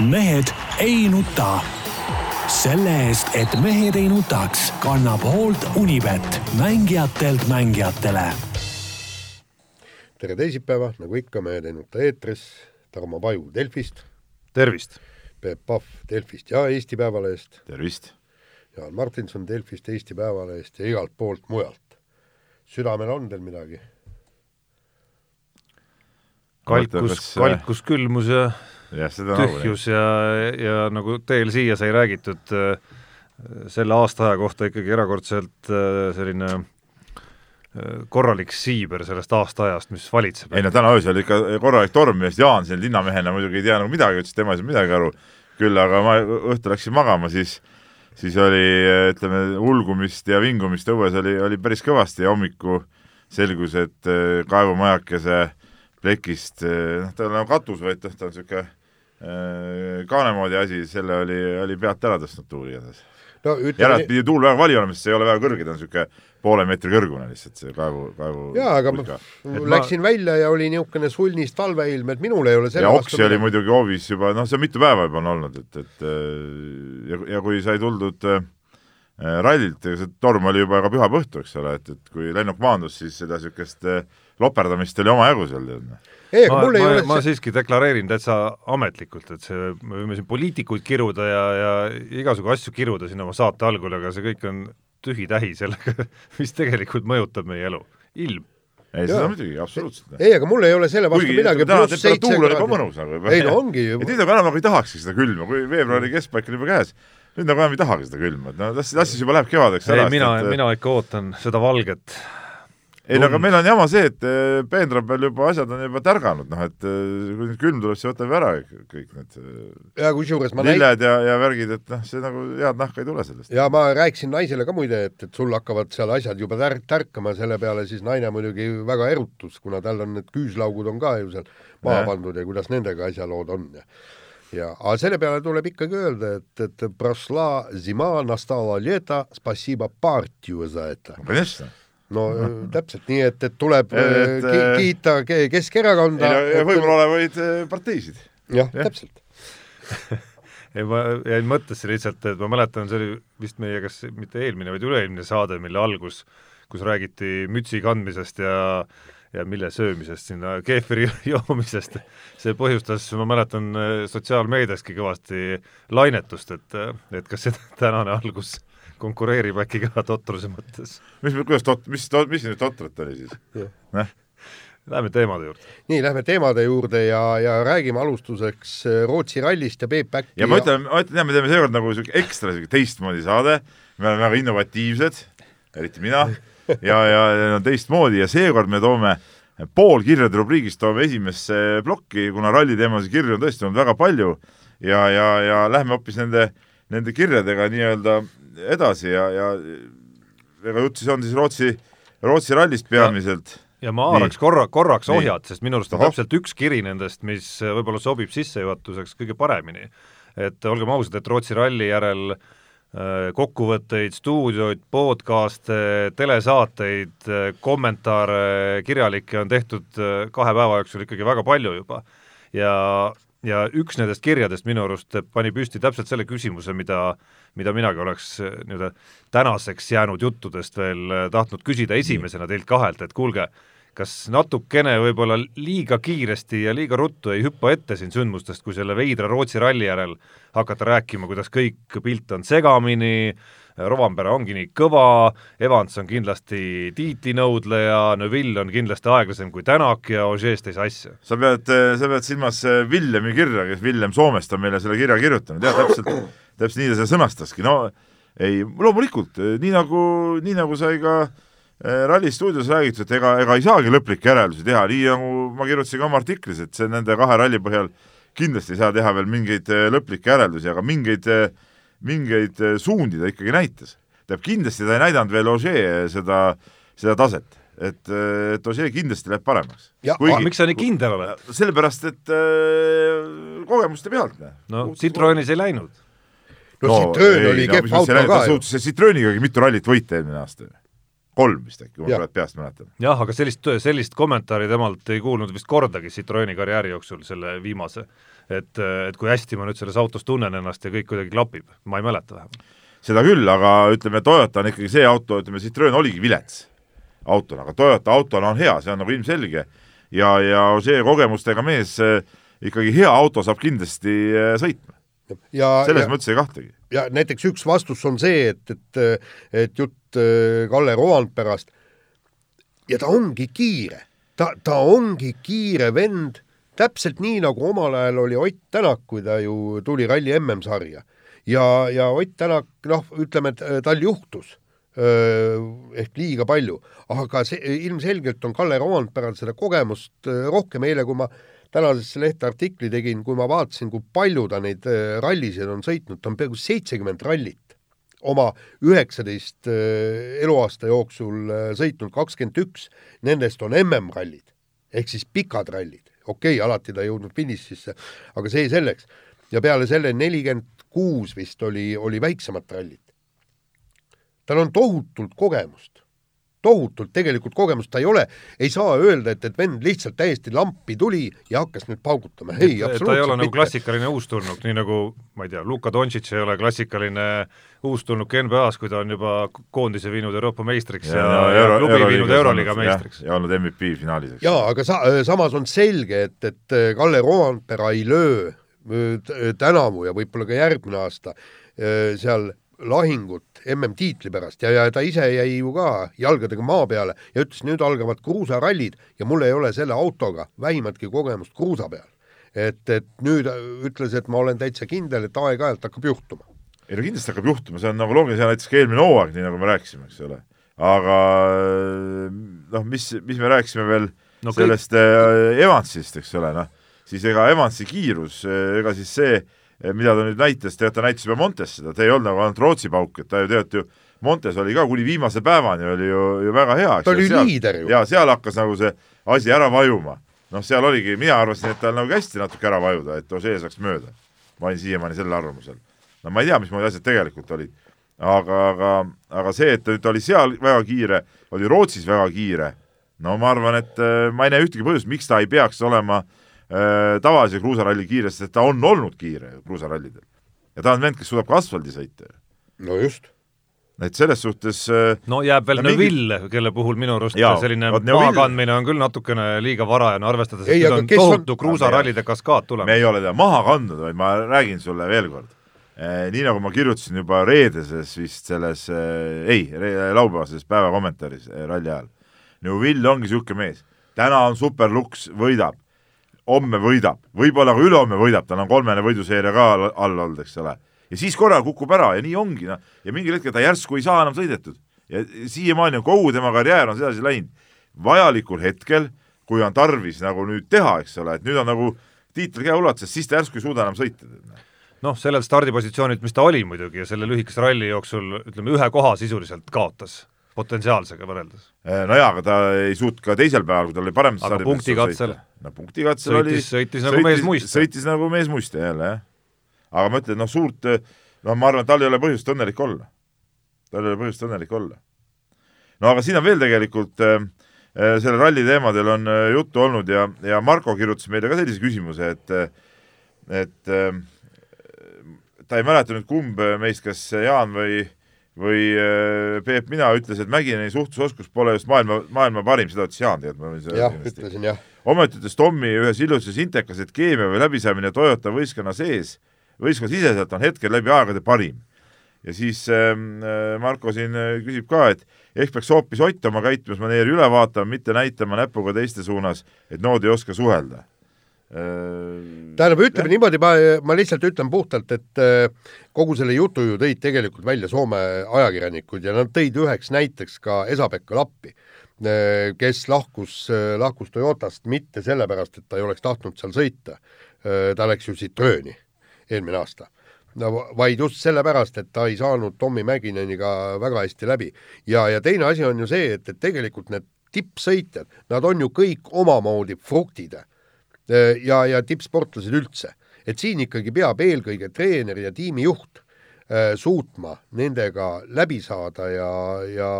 mehed ei nuta. selle eest, et mehed ei nutaks, kannab hoolt Unibet, mängijatelt mängijatele. tere teisipäeva, nagu ikka, Mehed ei nuta eetris, Tarmo Paju Delfist, tervist! Peep Pahv Delfist ja Eesti Päevalehest, tervist! Jaan Martinson Delfist, Eesti Päevalehest ja igalt poolt mujalt. südamel on teil midagi? kalkus, kalkus, külmus ja tühjus ja, ja nagu teel siia sai räägitud äh, selle aastaaja kohta ikkagi erakordselt äh, selline äh, korralik siiber sellest aastaajast, mis valitseb. ei no täna öösel ikka korralik torm ja siis Jaan siin linnamehena muidugi ei tea nagu midagi, ütles, et tema ei saanud midagi aru. küll aga ma õhtul läksin magama, siis siis oli ütleme, ulgumist ja vingumist õues oli, oli päris kõvasti ja hommiku selgus, et kaevumajakese plekist, noh, ta ei ole nagu katus, vaid noh, ta on niisugune Äh, kaane moodi asi, selle oli, oli pealt ära tõstnud tuul igatahes. No ütleme järelikult pidi tuul väga vali olema, sest see ei ole väga kõrge, ta on niisugune poole meetri kõrgune lihtsalt, see kaevu, kaevu jaa, aga ma läksin ma... välja ja oli niisugune sulnis talveilm, et minul ei ole selle ja oksi oli muidugi hoovis juba, noh, see on mitu päeva juba on olnud, et, et ja, ja kui sai tuldud äh, rallilt, ega see torm oli juba ka pühapäeva õhtu, eks ole, et, et kui lennuk maandus, siis seda niisugust äh, loperdamist oli omajagu seal, tead noh ei, aga mul ei ma, ole ma siiski deklareerin täitsa ametlikult, et see, me võime siin poliitikuid kiruda ja, ja igasugu asju kiruda siin oma saate algul, aga see kõik on tühi-tähi sellega, mis tegelikult mõjutab meie elu. ilm ei, seda muidugi, absoluutselt. ei, aga mul ei ole selle vastu Kuigi, midagi. täna temperatuur on juba mõnus nagu. ei no ongi ju. et nüüd nagu enam nagu ei tahakski seda külma, kui veebruari keskpaik on juba käes, nüüd nagu enam ei tahagi seda külma, et no las, las siis juba läheb kevadeks ära. ei, mina, mina ikka ootan seda valget ei no aga meil on jama see, et eh, peenra peal juba asjad on juba tärganud, noh et eh, kui nüüd külm tuleb, siis võtab ära kõik need eh, ja kusjuures ma lilled ja, ja värgid, et noh, see nagu head nahka ei tule sellest. ja ma rääkisin naisele ka muide, et, et sul hakkavad seal asjad juba tär-, tärkama, selle peale siis naine muidugi väga erutus, kuna tal on need küüslaugud on ka ju seal maha pandud ja kuidas nendega asjalood on ja ja, aga selle peale tuleb ikkagi öelda, et, et pрошла зима, настало лето, спасибо партию за это. Конечно no täpselt nii, et, et tuleb et, ki äh, kiita Keskerakonda. võimul olevaid äh, parteisid. jah ja., täpselt ei, ma jäin mõttesse lihtsalt, et ma mäletan, see oli vist meie kas mitte eelmine, vaid üle-eelmine saade, mille algus, kus räägiti mütsi kandmisest ja ja mille söömisest sinna, keefiri joomisest. see põhjustas, ma mäletan, sotsiaalmeediaski kõvasti lainetust, et, et kas see tänane algus konkureerib äkki ka totruse mõttes. mis, kuidas tot-, mis, mis nüüd totrat oli siis? noh Läheme teemade juurde. nii, lähme teemade juurde ja, ja räägime alustuseks äh, Rootsi rallist ja Peep Päkki ja ma ütlen, ma ütlen, me teeme seekord nagu niisugune ekstra niisugune teistmoodi saade, me oleme väga innovatiivsed, eriti mina, ja, ja, ja teistmoodi ja seekord me toome pool kirjade rubriigist toome esimesse plokki, kuna ralli teemalisi kirju on tõesti olnud väga palju ja, ja, ja lähme hoopis nende, nende kirjadega nii-öelda edasi ja, ja ega jutt siis on siis Rootsi, Rootsi rallist peamiselt. ja ma haaraks korra, korraks Nii. ohjad, sest minu arust on täpselt üks kiri nendest, mis võib-olla sobib sissejuhatuseks kõige paremini. et olgem ausad, et Rootsi ralli järel äh, kokkuvõtteid, stuudioid, podcast'e, telesaateid, äh, kommentaare, kirjalikke on tehtud äh, kahe päeva jooksul ikkagi väga palju juba. ja, ja üks nendest kirjadest minu arust pani püsti täpselt selle küsimuse, mida mida minagi oleks eh, nii-öelda tänaseks jäänud juttudest veel eh, tahtnud küsida esimesena teilt kahelt, et kuulge, kas natukene võib-olla liiga kiiresti ja liiga ruttu ei hüppa ette siin sündmustest, kui selle veidra Rootsi ralli järel hakata rääkima, kuidas kõik pilt on segamini, Rovanpera ongi nii kõva, Evans on kindlasti tiitlinõudleja, Neville on kindlasti aeglasem kui Tänak ja Ožeest ei saa asja. sa pead, sa pead silmas Villemi kirja, kes Villem Soomest on meile selle kirja kirjutanud, jah, täpselt täpselt nii ta seda sõnastaski, no ei, loomulikult, nii nagu, nii nagu sai ka eh, Ralli stuudios räägitud, et ega, ega ei saagi lõplikke järeldusi teha, nii nagu ma kirjutasin ka oma artiklis, et see nende kahe ralli põhjal kindlasti ei saa teha veel mingeid eh, lõplikke järeldusi, aga mingeid, eh, mingeid suundi ta ikkagi näitas. tähendab, kindlasti ta ei näidanud veel Ožee seda, seda taset et, et Ožee kindlasti läheb paremaks. Kuigi, miks sa nii kindel oled? sellepärast, et äh, kogemuste pealt. no Citroenis ei läinud no, no Citroen oli kehv auto ka ju. suutis Citroeniga mitu rallit võita eelmine aasta. Kolm vist äkki, kui ma praegu peast mäletan. jah, aga sellist, sellist kommentaari temalt ei kuulnud vist kordagi Citroeni karjääri jooksul, selle viimase. et, et kui hästi ma nüüd selles autos tunnen ennast ja kõik kuidagi klapib, ma ei mäleta vähemalt. seda küll, aga ütleme, Toyota on ikkagi see auto, ütleme, Citroen oligi vilets autona, aga Toyota autona on hea, see on nagu ilmselge. ja, ja see kogemustega mees äh, ikkagi hea auto saab kindlasti äh, sõitma. selles ja, mõttes ei kahtlegi. ja näiteks üks vastus on see, et, et, et jutt Kalle Roandperast ja ta ongi kiire, ta, ta ongi kiire vend, täpselt nii, nagu omal ajal oli Ott Tänak, kui ta ju tuli ralli MM-sarja. ja, ja Ott Tänak, noh, ütleme, et tal juhtus ehk liiga palju, aga see ilmselgelt on Kalle Roandperal seda kogemust rohkem, eile kui ma tänasesse lehte artikli tegin, kui ma vaatasin, kui palju ta neid rallisid on sõitnud, ta on peaaegu seitsekümmend rallit oma üheksateist eluaasta jooksul sõitnud, kakskümmend üks nendest on MM-rallid ehk siis pikad rallid, okei okay,, alati ta ei jõudnud finišisse, aga see selleks. ja peale selle nelikümmend kuus vist oli, oli väiksemat rallit tal on tohutult kogemust, tohutult tegelikult kogemust ta ei ole, ei saa öelda, et, et vend lihtsalt täiesti lampi tuli ja hakkas nüüd paugutama, ei, absoluutselt ta ei ole nagu klassikaline uustulnuk, nii nagu ma ei tea, Luka Doncic ei ole klassikaline uustulnuk NBA-s, kui ta on juba koondise viinud Euroopa meistriks ja, ja, ja, ja klubi viinud Euroliiga meistriks. ja olnud MVP finaalis, eks. jaa, aga sa-, samas on selge, et, et Kalle Roandpera ei löö tänavu ja võib-olla ka järgmine aasta seal lahingut MM-tiitli pärast ja, ja ta ise jäi ju ka jalgadega maa peale ja ütles, nüüd algavad kruusarallid ja mul ei ole selle autoga vähimatki kogemust kruusa peal. et, et nüüd ütles, et ma olen täitsa kindel, et aeg-ajalt hakkab juhtuma. ei no kindlasti hakkab juhtuma, see on nagu loogiline, see näiteks ka eelmine hooaeg, nii nagu me rääkisime, eks ole. aga noh, mis, mis me rääkisime veel no, sellest kõik... Äh, Evansist, eks ole, noh, siis ega Evansi kiirus, ega siis see Eh, mida ta nüüd näitas, tead, ta näitas juba Montes seda, ta ei olnud nagu ainult Rootsi pauk, et ta ju tead ju, Montes oli ka kuni viimase päevani oli ju, ju väga hea. ta oli seal, liider ju. jaa, seal hakkas nagu see asi ära vajuma. noh, seal oligi, mina arvasin, et tal nagu hästi natuke ära vajuda, et Osee saaks mööda. ma olin siiamaani sellel arvamusel. no ma ei tea, mismoodi asjad tegelikult olid. aga, aga, aga see, et ta nüüd oli seal väga kiire, oli Rootsis väga kiire, no ma arvan, et äh, ma ei näe ühtegi põhjust, miks ta ei peaks olema Äh, tavalise kruusaralli kiire, sest ta on olnud kiire kruusarallidel. ja ta on vend, kes suudab ka asfaldi sõita. no just. et selles suhtes äh, no jääb veel Neville mingi..., kelle puhul minu arust jaa, selline maakandmine on küll natukene liiga varajane, arvestades, et nüüd on tohutu on... kruusarallide kaskaad tulemas. me ei ole teda maha kandnud, vaid ma räägin sulle veel kord eh,. Nii nagu ma kirjutasin juba reedeses vist selles eh,, ei, laupäevases päeva kommentaaris eh, ralli ajal, Neville ongi niisugune mees, täna on superluks, võidab homme võidab, võib-olla ka ülehomme võidab, tal on kolmene võiduseeria ka all, olnud, eks ole. ja siis korraga kukub ära ja nii ongi, noh, ja mingil hetkel ta järsku ei saa enam sõidetud. ja siiamaani on kogu tema karjäär on sedasi läinud. vajalikul hetkel, kui on tarvis nagu nüüd teha, eks ole, et nüüd on nagu tiitel käeulatuses, siis ta järsku ei suuda enam sõita. noh, sellelt stardipositsioonilt, mis ta oli muidugi ja selle lühikese ralli jooksul ütleme, ühe koha sisuliselt kaotas potentsiaalsega võrreldes. Eh, no jaa, aga ta ei suutnud ka teisel päeval, kui tal oli parem aga punktikatsel? no punktikatsel oli sõitis nagu mees muiste. sõitis nagu mees muiste jälle, jah. aga ma ütlen, noh suurt, noh ma arvan, et tal ei ole põhjust õnnelik olla. tal ei ole põhjust õnnelik olla. no aga siin on veel tegelikult äh, selle ralli teemadel on äh, juttu olnud ja, ja Marko kirjutas meile ka sellise küsimuse, et et äh, ta ei mäleta nüüd, kumb meist, kas Jaan või või äh, Peep Mina ütles, et Mägineni suhtlusoskus pole just maailma, maailma parim, seda ütles Jaan, tead, ma võin seda jah, ütlesin jah. ometi ütles Tommi ühes ilusates intekas, et keemia või läbisaamine Toyota võistkonna sees, võistkonna siseselt on hetkel läbi aegade parim. ja siis ähm, äh, Marko siin äh, küsib ka, et ehk peaks hoopis Ott oma käitumismaneeri üle vaatama, mitte näitama näpuga teiste suunas, et nood ei oska suhelda tähendab, ütleme niimoodi, ma, ma lihtsalt ütlen puhtalt, et äh, kogu selle jutu ju tõid tegelikult välja Soome ajakirjanikud ja nad tõid üheks näiteks ka Esa-Pekka Lappi, äh, kes lahkus, äh, lahkus Toyotast mitte sellepärast, et ta ei oleks tahtnud seal sõita. ta läks ju Citrooni eelmine aasta no vaid just sellepärast, et ta ei saanud Tommy Mäkineniga väga hästi läbi. ja, ja teine asi on ju see, et, et tegelikult need tippsõitjad, nad on ju kõik omamoodi fruktid Äh, ja, ja tippsportlased üldse. et siin ikkagi peab eelkõige treener ja tiimijuht äh, suutma nendega läbi saada ja, ja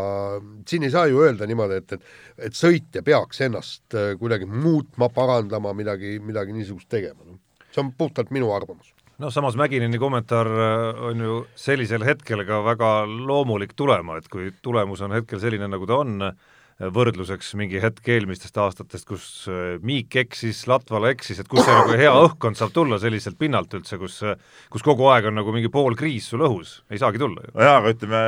siin ei saa ju öelda niimoodi, et, et et sõitja peaks ennast äh, kuidagi muutma, parandama, midagi, midagi niisugust tegema, see on puhtalt minu arvamus noh, samas Mäkineni kommentaar äh, on ju sellisel hetkel ka väga loomulik tulema, et kui tulemus on hetkel selline, nagu ta on, võrdluseks mingi hetk eelmistest aastatest, kus äh, Miik eksis, Latvala eksis, et kus see nagu hea õhkkond saab tulla selliselt pinnalt üldse, kus kus kogu aeg on nagu mingi pool kriis sul õhus, ei saagi tulla ju. jaa, aga ütleme,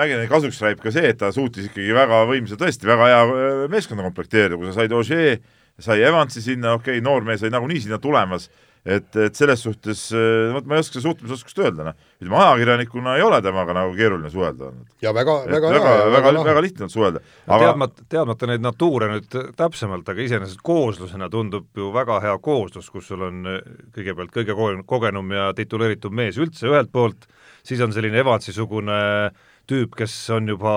Mägini kasuks räägib ka see, et ta suutis ikkagi väga võimsa, tõesti väga hea äh, meeskonda komplekteerida, kui sa said Ogier, sai Evansi sinna, okei okay,, noor mees oli nagunii sinna tulemas et, et selles suhtes, eh, vot ma ei oska suhtlemisoskust öelda, noh. ütleme, ajakirjanikuna ei ole temaga nagu keeruline suhelda olnud. ja väga, väga väga, väga, väga, väga lihtne on suhelda. aga teadmata, teadmata neid natuure nüüd täpsemalt, aga iseenesest kooslusena tundub ju väga hea kooslus, kus sul on eh, kõigepealt kõige kogenum ja tituleeritum mees üldse ühelt poolt, siis on selline Evansi-sugune tüüp, kes on juba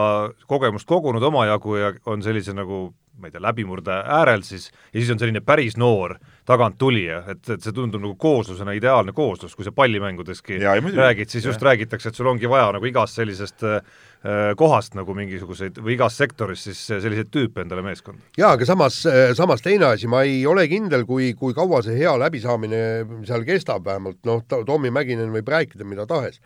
kogemust kogunud omajagu ja on sellise nagu ma ei tea, läbimurde äärel siis, ja siis on selline päris noor taganttulija, et, et see tundub nagu kooslusena ideaalne kooslus, kui sa pallimängudeski ja, räägid, siis just ja. räägitakse, et sul ongi vaja nagu igast sellisest äh, kohast nagu mingisuguseid või igas sektoris siis selliseid tüüpe endale meeskonda. jaa, aga samas, samas teine asi, ma ei ole kindel, kui, kui kaua see hea läbisaamine seal kestab, vähemalt noh, Tommy Mäkinen võib rääkida mida tahes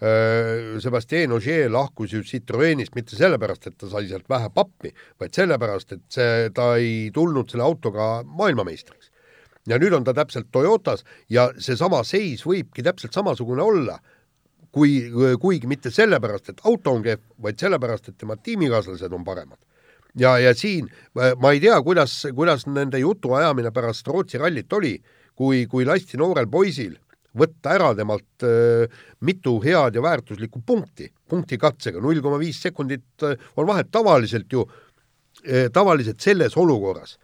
Äh, Sebastien Ogier lahkus ju Citroenist mitte sellepärast, et ta sai sealt vähe pappi, vaid sellepärast, et see, ta ei tulnud selle autoga maailmameistriks. Ja nüüd on ta täpselt Toyotas ja seesama seis võibki täpselt samasugune olla, kui, kuigi mitte sellepärast, et auto on kehv, vaid sellepärast, et tema tiimikaaslased on paremad. Ja, ja siin ma ei tea, kuidas, kuidas nende jutuajamine pärast Rootsi rallit oli, kui, kui lasti noorel poisil võtta ära temalt äh, mitu head ja väärtuslikku punkti, punktikatsega, null koma viis sekundit äh, on vahet, tavaliselt ju äh,, tavaliselt selles olukorras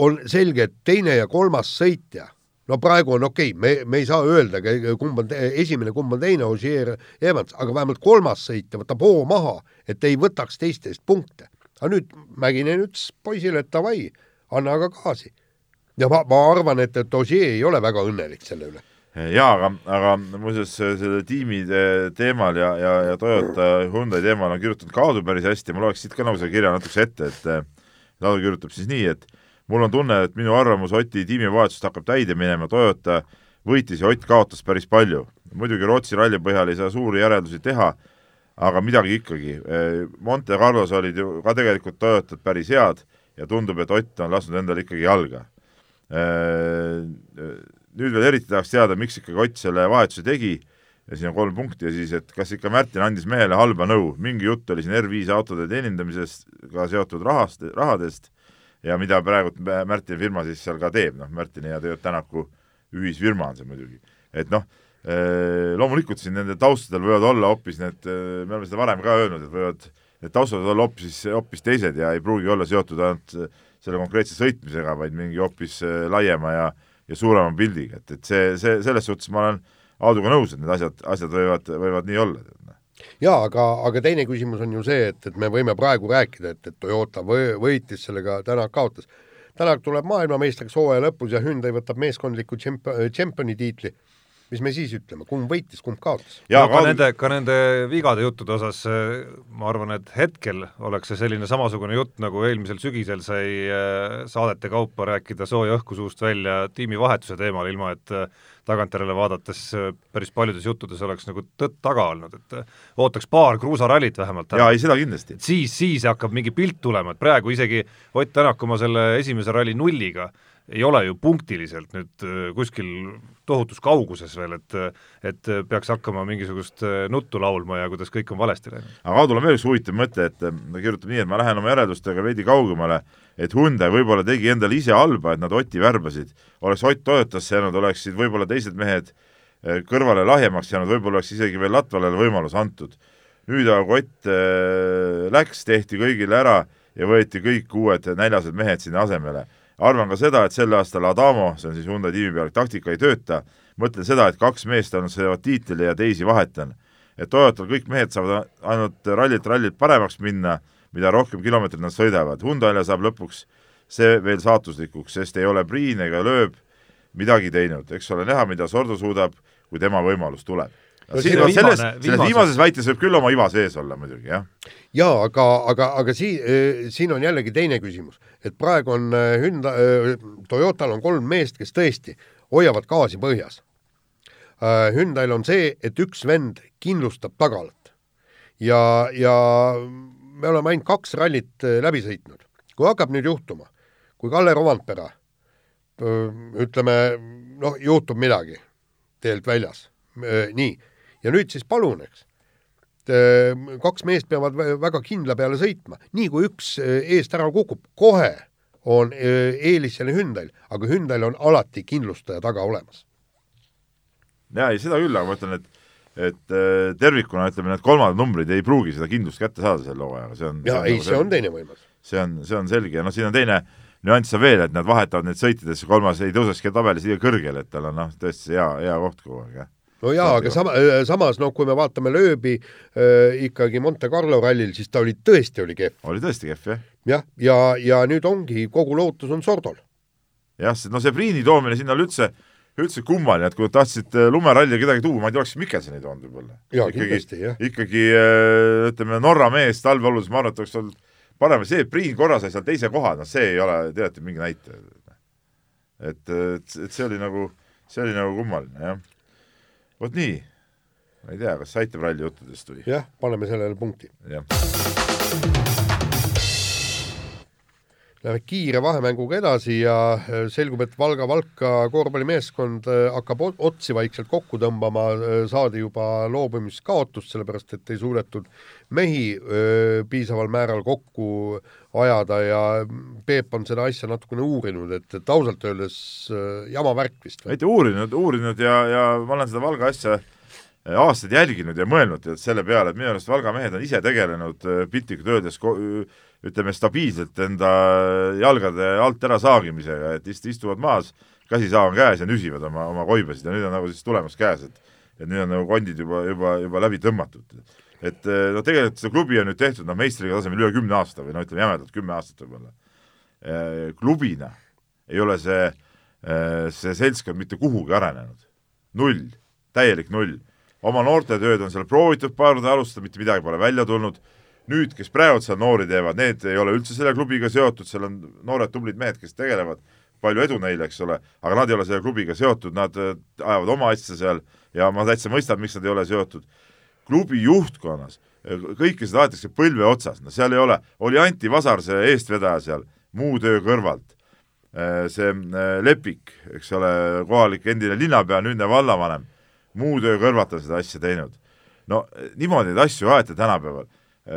on selge, et teine ja kolmas sõitja, no praegu on okei okay,, me, me ei saa öelda, kumb on esimene, kumb on teine, Ogier, Evans, aga vähemalt kolmas sõitja võtab hoo maha, et ei võtaks teistest punkte. aga nüüd Mäkinen ütles poisile, et davai, anna aga gaasi. ja ma, ma arvan, et, et Ogier ei ole väga õnnelik selle üle jaa, aga, aga muuseas selle tiimide teemal ja, ja, ja Toyota Hyundai teemal on kirjutanud ka Aadu päris hästi, ma loeks siit ka nagu selle kirja natukese ette, et Aadu kirjutab siis nii, et mul on tunne, et minu arvamus Oti tiimivahetusest hakkab täide minema, Toyota võitis ja Ott kaotas päris palju. muidugi Rootsi ralli põhjal ei saa suuri järeldusi teha, aga midagi ikkagi. Monte Carlos olid ju ka tegelikult Toyotad päris head ja tundub, et Ott on lasknud endale ikkagi jalga. Nüüd veel eriti tahaks teada, miks ikkagi Ott selle vahetuse tegi. Ja siin on kolm punkti ja siis, et kas ikka Märtin andis mehele halba nõu, mingi jutt oli siin R5 autode teenindamisest ka seotud rahast, rahadest ja mida praegu Märtini firma siis seal ka teeb, noh, Märtini ja Teot Tänaku ühisfirma on see muidugi. et noh, eh, loomulikult siin nende taustadel võivad olla hoopis need, eh, me oleme seda varem ka öelnud, et võivad need taustad olla hoopis, hoopis teised ja ei pruugi olla seotud ainult selle konkreetse sõitmisega, vaid mingi hoopis eh, laiema ja ja suurema pildiga, et, et see, see, selles suhtes ma olen Aaduga nõus, et need asjad, asjad võivad, võivad nii olla. Jaa, aga, aga teine küsimus on ju see, et, et me võime praegu rääkida, et, et Toyota või, võitis sellega, Tänak kaotas. Tänak tuleb maailmameistriks hooaja lõpus ja Hyundai võtab meeskondliku tšemp-, tšempioni tiitli mis me siis ütleme, kumb võitis, kumb kaotas? ja no, ka nende, ka nende vigade juttude osas ma arvan, et hetkel oleks see selline samasugune jutt, nagu eelmisel sügisel sai äh, saadete kaupa rääkida sooja õhku suust välja tiimivahetuse teemal, ilma et äh, tagantjärele vaadates äh, päris paljudes juttudes oleks nagu tõtt taga olnud, et ootaks paar kruusarallit vähemalt. jaa, ei seda kindlasti. siis, siis hakkab mingi pilt tulema, et praegu isegi Ott Tänak oma selle esimese ralli nulliga ei ole ju punktiliselt nüüd äh, kuskil tohutus kauguses veel, et et peaks hakkama mingisugust äh, nuttu laulma ja kuidas kõik on valesti läinud. aga Aadul on veel üks huvitav mõte, et äh, ta kirjutab nii, et ma lähen oma järeldustega veidi kaugemale, et Hyundai võib-olla tegi endale ise halba, et nad Oti värbasid. oleks Ott Toyotasse jäänud, oleksid võib-olla teised mehed kõrvale lahjemaks jäänud, võib-olla oleks isegi veel Latvalale võimalus antud. nüüd aga kui Ott läks, tehti kõigile ära ja võeti kõik uued näljased mehed sinna asemele arvan ka seda, et sel aastal Adamo, see on siis Hyundai tiimi pealik, taktika ei tööta, mõtlen seda, et kaks meest ainult sõidavad tiitlile ja teisi vahetan. et Toyotal kõik mehed saavad ainult rallilt rallilt paremaks minna, mida rohkem kilomeetreid nad sõidavad, Hyundai'le saab lõpuks see veel saatuslikuks, sest ei ole Priin ega Lööb midagi teinud, eks ole näha, mida Sordo suudab, kui tema võimalus tuleb. No siin, siin on selles, selles viimases- väites võib küll oma iva sees olla muidugi, jah. jaa, aga, aga, aga sii-, siin on jällegi teine küsimus, et praegu on äh, Hyundai, Toyotal on kolm meest, kes tõesti hoiavad gaasi põhjas. Hyundai'l on see, et üks vend kindlustab tagalat ja, ja me oleme ainult kaks rallit äh, läbi sõitnud. kui hakkab nüüd juhtuma, kui Kalle Romantpera ütleme, noh, juhtub midagi teelt väljas, nii, ja nüüd siis palun, eks kaks meest peavad vä- väga kindla peale sõitma, nii kui üks eest ära kukub, kohe on eelis selle Hyundai'l, aga Hyundai'l on alati kindlustaja taga olemas. jaa, ei seda küll, aga ma ütlen, et et äh, tervikuna ütleme, need kolmandad numbrid ei pruugi seda kindlust kätte saada selle hooajaga, see on ja ei, nagu see on teine võimalus. see on, see on selge ja noh, siin on teine nüanss on veel, et nad vahetavad neid sõitides, kolmas ei tõusekski tabelis liiga kõrgele, et tal on noh, tõesti hea, hea koht kogu aeg, jah. no jaa, aga sama, samas noh, kui me vaatame lööbi äh, ikkagi Monte Carlo rallil, siis ta oli, tõesti oli kehv. oli tõesti kehv, jah. jah, ja, ja, ja nüüd ongi, kogu lootus on Sordol. jah, no see Priini toomine sinna oli üldse, üldse kummaline, et kui tahtsid äh, lumeralli kedagi tuua, ma ei tea, oleks Mikkelsoni toonud võib-olla. jah. ikkagi äh, ütleme, Norra mees talveoludes, ma arvan, et oleks olnud parem, see, et Priin korra sai seal teise koha, noh see ei ole teate mingi näitaja. et, et, et see oli nagu, see oli nagu kummaline, jah. vot nii, ma ei tea, kas aitab ralli juttudest või? jah, paneme sellele punkti. jah. Läheme kiire vahemänguga edasi ja äh, selgub, et Valga Valka korvpallimeeskond äh, hakkab otsi vaikselt kokku tõmbama, saadi juba loobumiskaotust, sellepärast et ei suudetud mehi piisaval määral kokku ajada ja Peep on seda asja natukene uurinud, et, et ausalt öeldes jama värk vist. mitte uurinud, uurinud ja, ja ma olen seda Valga asja äh, aastaid jälginud ja mõelnud tead selle peale, et minu arust Valga mehed on ise tegelenud äh, piltlikult öeldes ko- ütleme stabiilselt enda jalgade alt ära saagimisega, et ist-, istuvad maas, käsisaag on käes ja nüsivad oma, oma koibasid ja nüüd on nagu siis tulemas käes, et et nüüd on nagu kondid juba, juba, juba läbi tõmmatud. et noh, tegelikult see klubi on nüüd tehtud noh, meistriga tasemel üle kümne aasta või no ütleme jämedalt kümme aastat võib-olla. klubina ei ole see, see seltskond mitte kuhugi arenenud. null, täielik null. Oma noortetööd on seal proovitud paar korda alustada, mitte midagi pole välja tulnud. Nüüd, kes praegu seal noori teevad, need ei ole üldse selle klubiga seotud, seal on noored tublid mehed, kes tegelevad, palju edu neile, eks ole, aga nad ei ole selle klubiga seotud, nad äh, ajavad oma asja seal ja ma täitsa mõistan, miks nad ei ole seotud. klubi juhtkonnas, kõike seda aetakse põlve otsas, no seal ei ole, oli Anti Vasar, see eestvedaja seal, muu töö kõrvalt. see äh, Lepik, eks ole, kohalik endine linnapea, nüüdne vallavanem, muu töö kõrvalt on seda asja teinud. no niimoodi neid asju aeti tänapäeval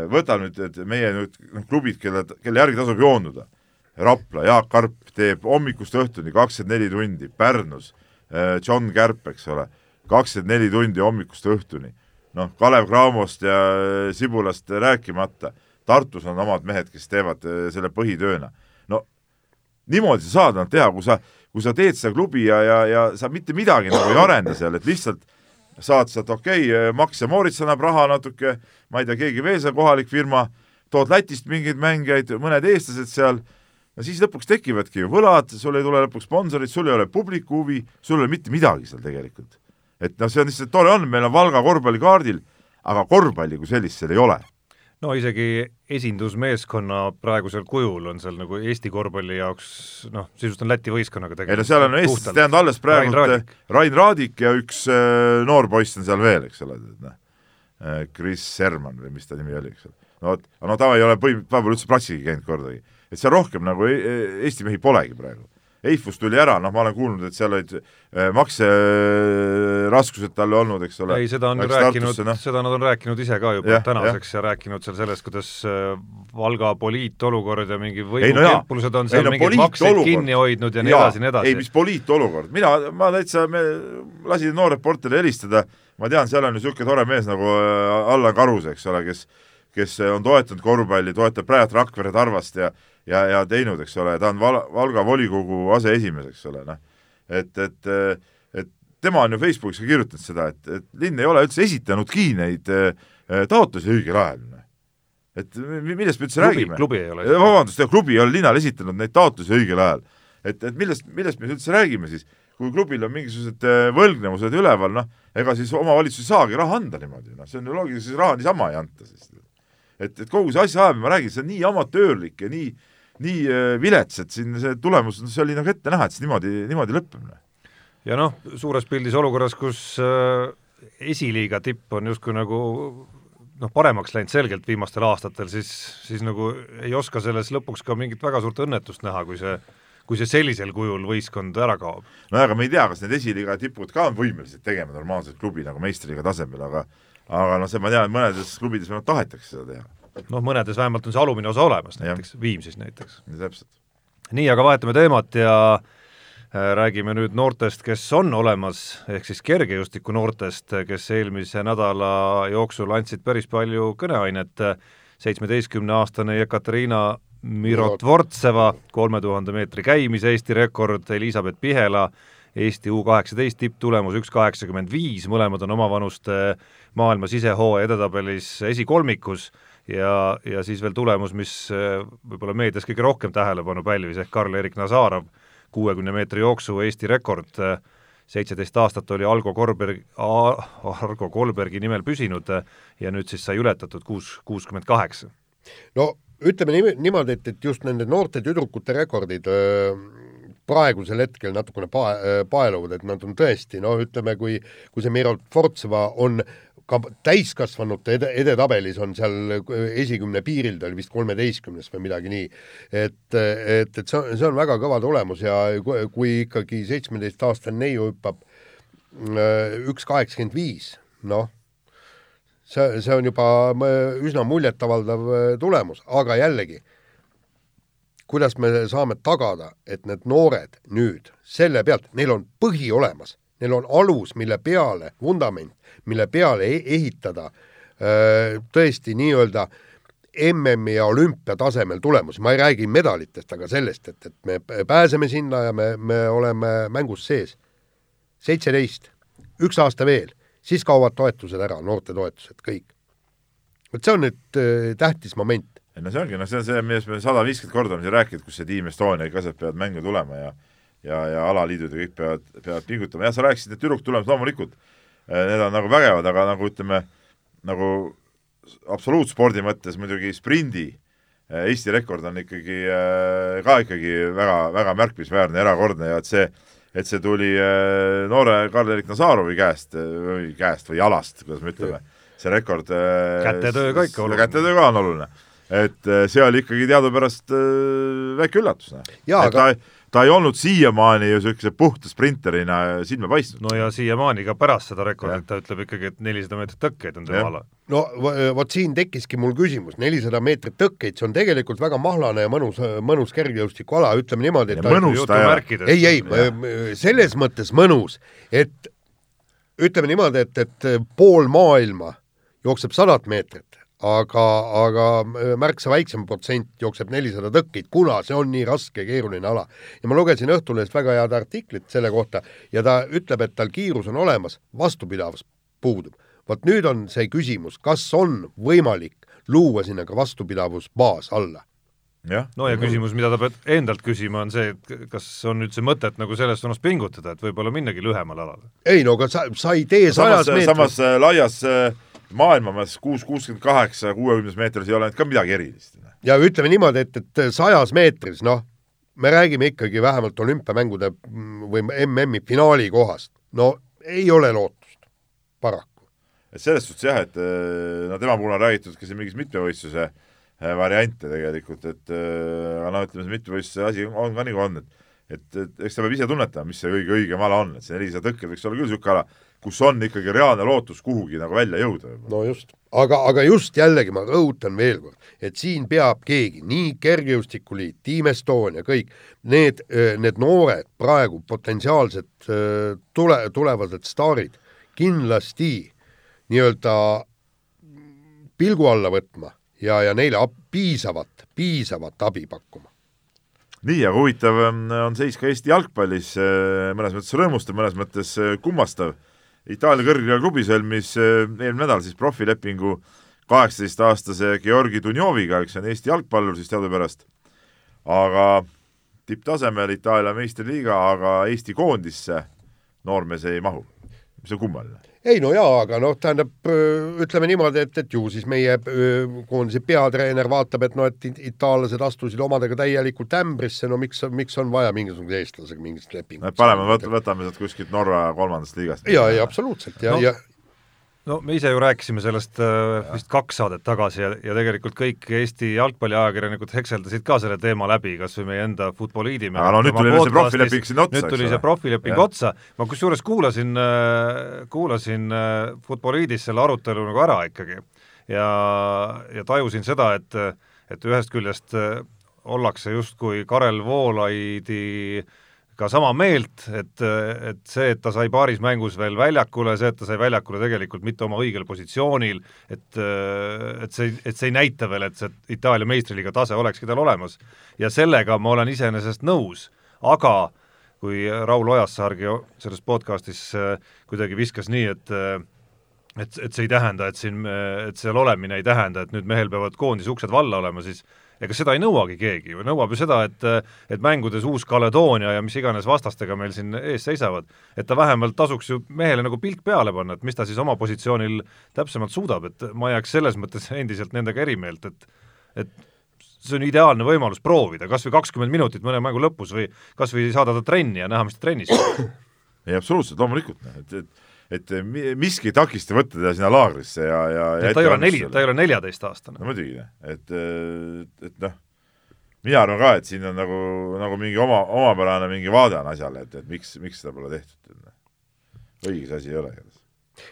võta nüüd, et meie nüüd noh, klubid, kelle, kelle järgi tasub joonduda, Rapla, Jaak Karp teeb hommikust õhtuni kakskümmend neli tundi, Pärnus John Kärp, eks ole, kakskümmend neli tundi hommikust õhtuni. noh, Kalev Cramost ja Sibulast rääkimata, Tartus on omad mehed, kes teevad selle põhitööna. no niimoodi sa saad nad teha, kui sa, kui sa teed seda klubi ja, ja, ja sa mitte midagi nagu ei arenda seal, et lihtsalt saad sealt okei okay,, Max ja Moritz annab raha natuke, ma ei tea, keegi veel seal kohalik firma, tood Lätist mingeid mängijaid, mõned eestlased seal, no siis lõpuks tekivadki ju võlad, sul ei tule lõpuks sponsorid, sul ei ole publiku huvi, sul ei ole mitte midagi seal tegelikult. et noh, see on lihtsalt tore on, meil on Valga korvpallikaardil, aga korvpalli kui sellist seal ei ole. No isegi esindusmeeskonna praegusel kujul on seal nagu Eesti korvpalli jaoks noh, sisuliselt on Läti võistkonnaga ei no seal on Eestis, tähendab alles praegu Rain Raadik. Rain Raadik ja üks äh, noor poiss on seal veel, eks ole, noh, Chris Herman või mis ta nimi oli, eks ole. no vot, no ta ei ole põhimõtteliselt, pole üldse platsil käinud kordagi. et seal rohkem nagu Eesti mehi polegi praegu. Eifus tuli ära, noh, ma olen kuulnud, et seal olid äh, makseraskused talle olnud, eks ole. ei, seda on Läks rääkinud noh., seda nad on rääkinud ise ka juba Jah, tänaseks ja rääkinud seal sellest, kuidas äh, Valga poliitolukord ja mingi Ei, no on Ei, seal no mingeid makseid poliitolukord. kinni hoidnud ja nii edasi ja nii edasi ei, mis poliitolukord, mina, ma täitsa, me lasin noorreporterile helistada, ma tean, seal on ju niisugune tore mees nagu äh, Allan Karus, eks ole, kes kes on toetanud korvpalli, toetab praegu Rakvere Tarvast ja ja, ja teinud, eks ole, ta on Val-, Valga volikogu aseesimees, eks ole, noh. et, et, et tema on ju Facebookis ka kirjutanud seda, et, et linn ei ole üldse esitanudki neid äh, taotlusi õigel ajal. noh. et mi- millest me üldse klubi, räägime? klubi ei ole Ja vabandust, klubi ei ole linnale esitanud neid taotlusi õigel ajal. et, et millest, millest me üldse räägime siis, kui klubil on mingisugused äh, võlgnevused üleval, noh, ega siis omavalitsus ei saagi raha anda niimoodi, noh, see on ju loogiline, siis raha niisama ei anta siis. et, et kogu see asjaajamine, ma räägin, see on nii amatöörlik ja nii, nii äh, vilets, et siin see tulemus, see oli nagu ette näha, et see niimoodi, niimoodi lõpeb. Noh. ja noh, suures pildis olukorras, kus äh, esiliiga tipp on justkui nagu noh, paremaks läinud selgelt viimastel aastatel, siis, siis nagu ei oska selles lõpuks ka mingit väga suurt õnnetust näha, kui see kui see sellisel kujul võistkond ära kaob. no aga me ei tea, kas need esiliiga tipud ka on võimelised tegema normaalset klubi nagu meistriga tasemel, aga aga noh, see ma tean, et mõnedes klubides vähemalt tahetakse seda teha. Noh, mõnedes vähemalt on see alumine osa olemas, näiteks Viimsis näiteks. täpselt. nii, aga vahetame teemat ja äh, räägime nüüd noortest, kes on olemas, ehk siis kergejõustiku noortest, kes eelmise nädala jooksul andsid päris palju kõneainet, seitsmeteistkümneaastane Jekateriina Mirotvortseva kolme tuhande meetri käimise Eesti rekord, Elizabeth Pihela Eesti U kaheksateist tipptulemus üks kaheksakümmend viis, mõlemad on omavanuste maailma sisehooaja edetabelis esikolmikus ja, ja siis veel tulemus, mis eh, võib-olla meedias kõige rohkem tähelepanu pälvis, ehk Karl-Erik Nazarov, kuuekümne meetri jooksu Eesti rekord, seitseteist aastat oli Algo Korberg, Argo Kolbergi nimel püsinud ja nüüd siis sai ületatud kuus, kuuskümmend kaheksa. no ütleme niimoodi, et, et just nende noorte tüdrukute rekordid öö, praegusel hetkel natukene pae-, paeluvad, et nad on tõesti noh, ütleme, kui, kui see Mirot Fortseva on ka täiskasvanute ede, edetabelis on seal esikümne piiril, ta oli vist kolmeteistkümnes või midagi nii. et, et, et see on, see on väga kõva tulemus ja kui ikkagi seitsmeteistaastane neiu hüppab üks kaheksakümmend viis, noh see, see on juba üsna muljetavaldav tulemus, aga jällegi, kuidas me saame tagada, et need noored nüüd selle pealt, neil on põhi olemas, neil on alus, mille peale, vundament, mille peale e ehitada tõesti nii-öelda MM-i ja olümpia tasemel tulemusi, ma ei räägi medalitest, aga sellest, et, et me pääseme sinna ja me, me oleme mängus sees. seitseteist, üks aasta veel siis kaovad toetused ära, noortetoetused, kõik. vot see on nüüd äh, tähtis moment. no see ongi, noh, see on see, millest me sada viiskümmend korda oleme siin rääkinud, kus see Team Estonia kõik asjad peavad mängu tulema ja ja, ja alaliidud ja kõik peavad, peavad pingutama, jah, sa rääkisid, et tüdruktulemused loomulikult, äh, need on nagu vägevad, aga nagu ütleme, nagu absoluutspordi mõttes muidugi sprindi äh, Eesti rekord on ikkagi äh, ka ikkagi väga, väga märkimisväärne, erakordne ja et see et see tuli äh, noore Karl-Erik Nazarovi käest äh, või käest või jalast, kuidas me ütleme, see rekord äh, kätetöö ka ikka oluline. kätetöö ka on oluline. et see oli ikkagi teadupärast väike üllatus, noh. et aga... ta, ei olnud siiamaani ju niisuguse puhta sprinterina silma paistnud. no ja siiamaani ka pärast seda rekordit ta ütleb ikkagi, et nelisada meetrit tõkkeid on tema ala. no vot siin tekkiski mul küsimus, nelisada meetrit tõkkeid, see on tegelikult väga mahlane ja mõnus, mõnus kergejõustikuala, ütleme niimoodi, et mõnus ta ei, ei, selles mõttes mõnus, et ütleme niimoodi, et, et pool maailma jookseb sadat meetrit aga, aga märksa väiksem protsent jookseb nelisada tõkkeid, kuna see on nii raske keeruline ala. ja ma lugesin Õhtulehest väga head artiklit selle kohta ja ta ütleb, et tal kiirus on olemas, vastupidavus puudub. vot nüüd on see küsimus, kas on võimalik luua sinna ka vastupidavusbaas alla jah. no ja küsimus, mida ta peab endalt küsima, on see, et kas on üldse mõtet nagu selles suunas pingutada, et võib-olla minnagi lühemale alale? ei no aga sa, sa ei tee meetris samas äh, laias äh, maailmamees kuus, kuuskümmend kaheksa, kuuekümnes meetris ei ole ka midagi erilist. ja ütleme niimoodi, et, et sajas meetris, noh, me räägime ikkagi vähemalt olümpiamängude või MM-i finaali kohast, no ei ole lootust, paraku. et selles suhtes jah, et eh, no tema puhul on räägitud ka siin mingis mitmevõistluse eh, variante tegelikult, et eh, aga noh, ütleme see mitmevõistluse asi on ka nagu on, et et, et eks ta peab ise tunnetama, mis see kõige õigem ala on, et see nelisada tõkke võiks olla küll niisugune ala, kus on ikkagi reaalne lootus kuhugi nagu välja jõuda. no just, aga, aga just jällegi ma rõhutan veel kord, et siin peab keegi, nii Kergejõustikuliit, Team Estonia, kõik need, need noored praegu potentsiaalsed tule, tulevased staarid kindlasti nii-öelda pilgu alla võtma ja, ja neile piisavat, piisavat abi pakkuma. Nii, aga huvitav on seis ka Eesti jalgpallis, mõnes mõttes rõõmustav, mõnes mõttes kummastav Itaalia kõrgliiga klubi sõlmis eh, eelmine nädal siis profilepingu kaheksateistaastase Georgi Dunjoviga, kes on Eesti jalgpallur siis teadupärast, aga tipptasemel Itaalia meistriliiga, aga Eesti koondisse noormees ei mahu. mis on kummaline ei no jaa, aga noh, tähendab ütleme niimoodi, et, et ju siis meie koondise peatreener vaatab, et noh, et itaallased astusid omadega täielikult ämbrisse, no miks, miks on vaja mingisuguse eestlasega mingit lepingut no,. parem võt-, võtame sealt kuskilt Norra kolmandast liigast. jaa, ei absoluutselt ja no., ja no me ise ju rääkisime sellest äh, vist kaks saadet tagasi ja, ja tegelikult kõik Eesti jalgpalliajakirjanikud hekseldasid ka selle teema läbi, kas või meie enda Futboliidi aga no nüüd tuli see profileping sinna otsa, nüüd tuli see profileping otsa, ma kusjuures kuulasin, äh, kuulasin äh, Futboliidis selle arutelu nagu ära ikkagi. Ja, ja tajusin seda, et, et ühest küljest ollakse justkui Karel Voolaidi äh, ka sama meelt, et, et see, et ta sai paaris mängus veel väljakule, see, et ta sai väljakule tegelikult mitte oma õigel positsioonil, et et see, et see ei näita veel, et see Itaalia meistriliiga tase olekski tal olemas. ja sellega ma olen iseenesest nõus, aga kui Raul Ojasaargi selles podcastis äh, kuidagi viskas nii, et et, et see ei tähenda, et siin, et seal olemine ei tähenda, et nüüd mehel peavad koondise uksed valla olema, siis ega seda ei nõuagi keegi ju, nõuab ju seda, et et mängudes Uus-Kaledoonia ja mis iganes vastastega meil siin ees seisavad, et ta vähemalt tasuks ju mehele nagu pilk peale panna, et mis ta siis oma positsioonil täpsemalt suudab, et ma jääks selles mõttes endiselt nendega eri meelt, et et see on ideaalne võimalus proovida, kas või kakskümmend minutit mõne mängu lõpus või kas või saada ta trenni ja näha, mis ta trennis teeb. ei, absoluutselt, loomulikult, et, et et miski ei takista võtta teda sinna laagrisse ja, ja, ja ta ei ole neli, ta ei ole neljateistaastane. no muidugi, et, et, et noh, mina arvan ka, et siin on nagu, nagu mingi oma, omapärane mingi vaade on asjale, et, et miks, miks seda pole tehtud. Noh. õige see asi ei ole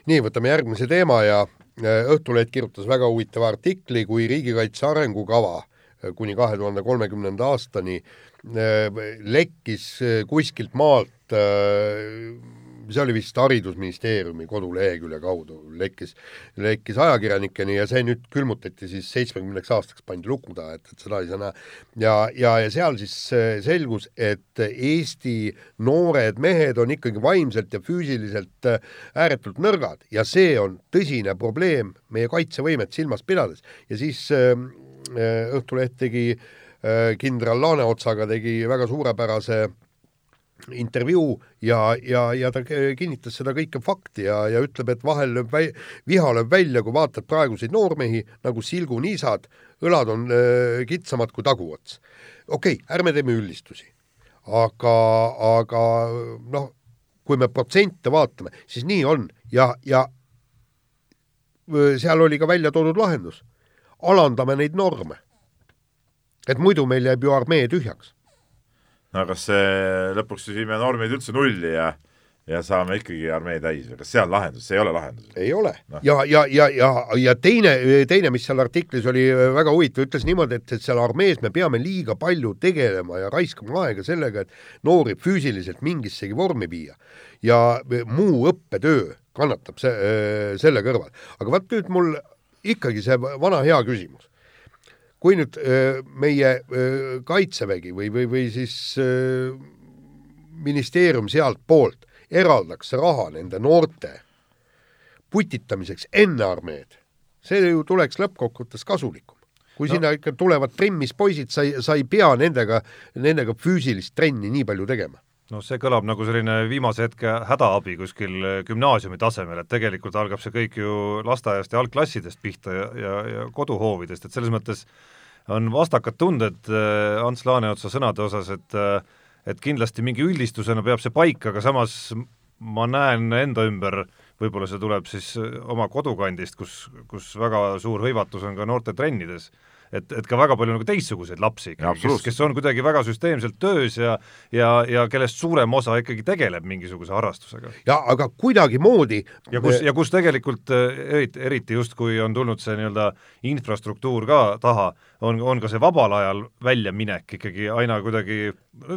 nii, võtame järgmise teema ja äh, Õhtuleht kirjutas väga huvitava artikli, kui riigikaitse arengukava äh, kuni kahe tuhande kolmekümnenda aastani äh, lekkis kuskilt maalt see oli vist Haridusministeeriumi kodulehekülje kaudu, lekkis, lekkis ajakirjanikeni ja see nüüd külmutati siis seitsmekümneks aastaks, pandi luku taha, et, et seda ei saa näha. ja, ja, ja seal siis äh, selgus, et Eesti noored mehed on ikkagi vaimselt ja füüsiliselt äh, ääretult nõrgad ja see on tõsine probleem meie kaitsevõimet silmas pidades ja siis äh, äh Õhtuleht tegi kindral Laaneotsaga tegi väga suurepärase äh, intervjuu ja, ja, ja ta kinnitas seda kõike fakti ja, ja ütleb, et vahel lööb väi-, viha lööb välja, kui vaatad praeguseid noormehi nagu silguniisad, õlad on öö, kitsamad kui taguots. okei okay,, ärme teeme üldistusi. aga, aga noh, kui me protsente vaatame, siis nii on ja, ja seal oli ka välja toodud lahendus. alandame neid norme. et muidu meil jääb ju armee tühjaks no kas see lõpuks siis viime normid üldse nulli ja ja saame ikkagi armee täis või kas see on lahendus, see ei ole lahendus? ei ole no.. ja, ja, ja, ja, ja teine, teine, mis seal artiklis oli väga huvitav, ütles niimoodi, et, et seal armees me peame liiga palju tegelema ja raiskama aega sellega, et noori füüsiliselt mingissegi vormi viia. ja muu õppetöö kannatab see, selle kõrval. aga vaat nüüd mul ikkagi see vana hea küsimus kui nüüd meie Kaitsevägi või, või, või siis ministeerium sealtpoolt eraldaks raha nende noorte putitamiseks enne armeed, see ju tuleks lõppkokkuvõttes kasulikum. kui no. sinna ikka tulevad trimmis poisid, sa ei, sa ei pea nendega, nendega füüsilist trenni nii palju tegema noh, see kõlab nagu selline viimase hetke hädaabi kuskil gümnaasiumi tasemel, et tegelikult algab see kõik ju lasteaiast ja algklassidest pihta ja, ja, ja koduhoovidest, et selles mõttes on vastakad tunded äh, Ants Laaneotsa sõnade osas, et äh, et kindlasti mingi üldistusena peab see paika, aga samas ma näen enda ümber, võib-olla see tuleb siis oma kodukandist, kus, kus väga suur hõivatus on ka noortetrennides et, et ka väga palju nagu teistsuguseid lapsi ikkagi, kes, kes on kuidagi väga süsteemselt töös ja ja, ja kellest suurem osa ikkagi tegeleb mingisuguse harrastusega. ja aga kuidagimoodi ja kus, ja kus tegelikult eh, eriti, eriti just, kui on tulnud see nii-öelda infrastruktuur ka taha, on, on ka see vabal ajal väljaminek ikkagi aina kuidagi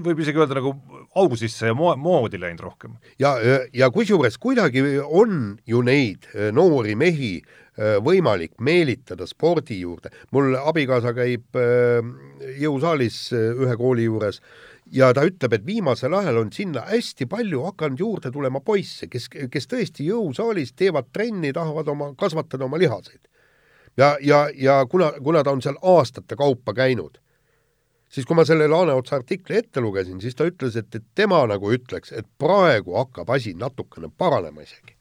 võib isegi öelda nagu augu sisse ja mo-, moodi läinud rohkem. ja, ja kusjuures kuidagi on ju neid eh, noori mehi, Äh, võimalik meelitada spordi juurde. mul abikaasa käib äh, jõusaalis ühe kooli juures ja ta ütleb, et viimasel ajal on sinna hästi palju hakanud juurde tulema poisse, kes, kes tõesti jõusaalis teevad trenni, tahavad oma, kasvatada oma lihaseid. Ja, ja, ja kuna, kuna ta on seal aastate kaupa käinud, siis kui ma selle Laaneotsa artikli ette lugesin, siis ta ütles, et, et tema nagu ütleks, et praegu hakkab asi natukene paranema isegi.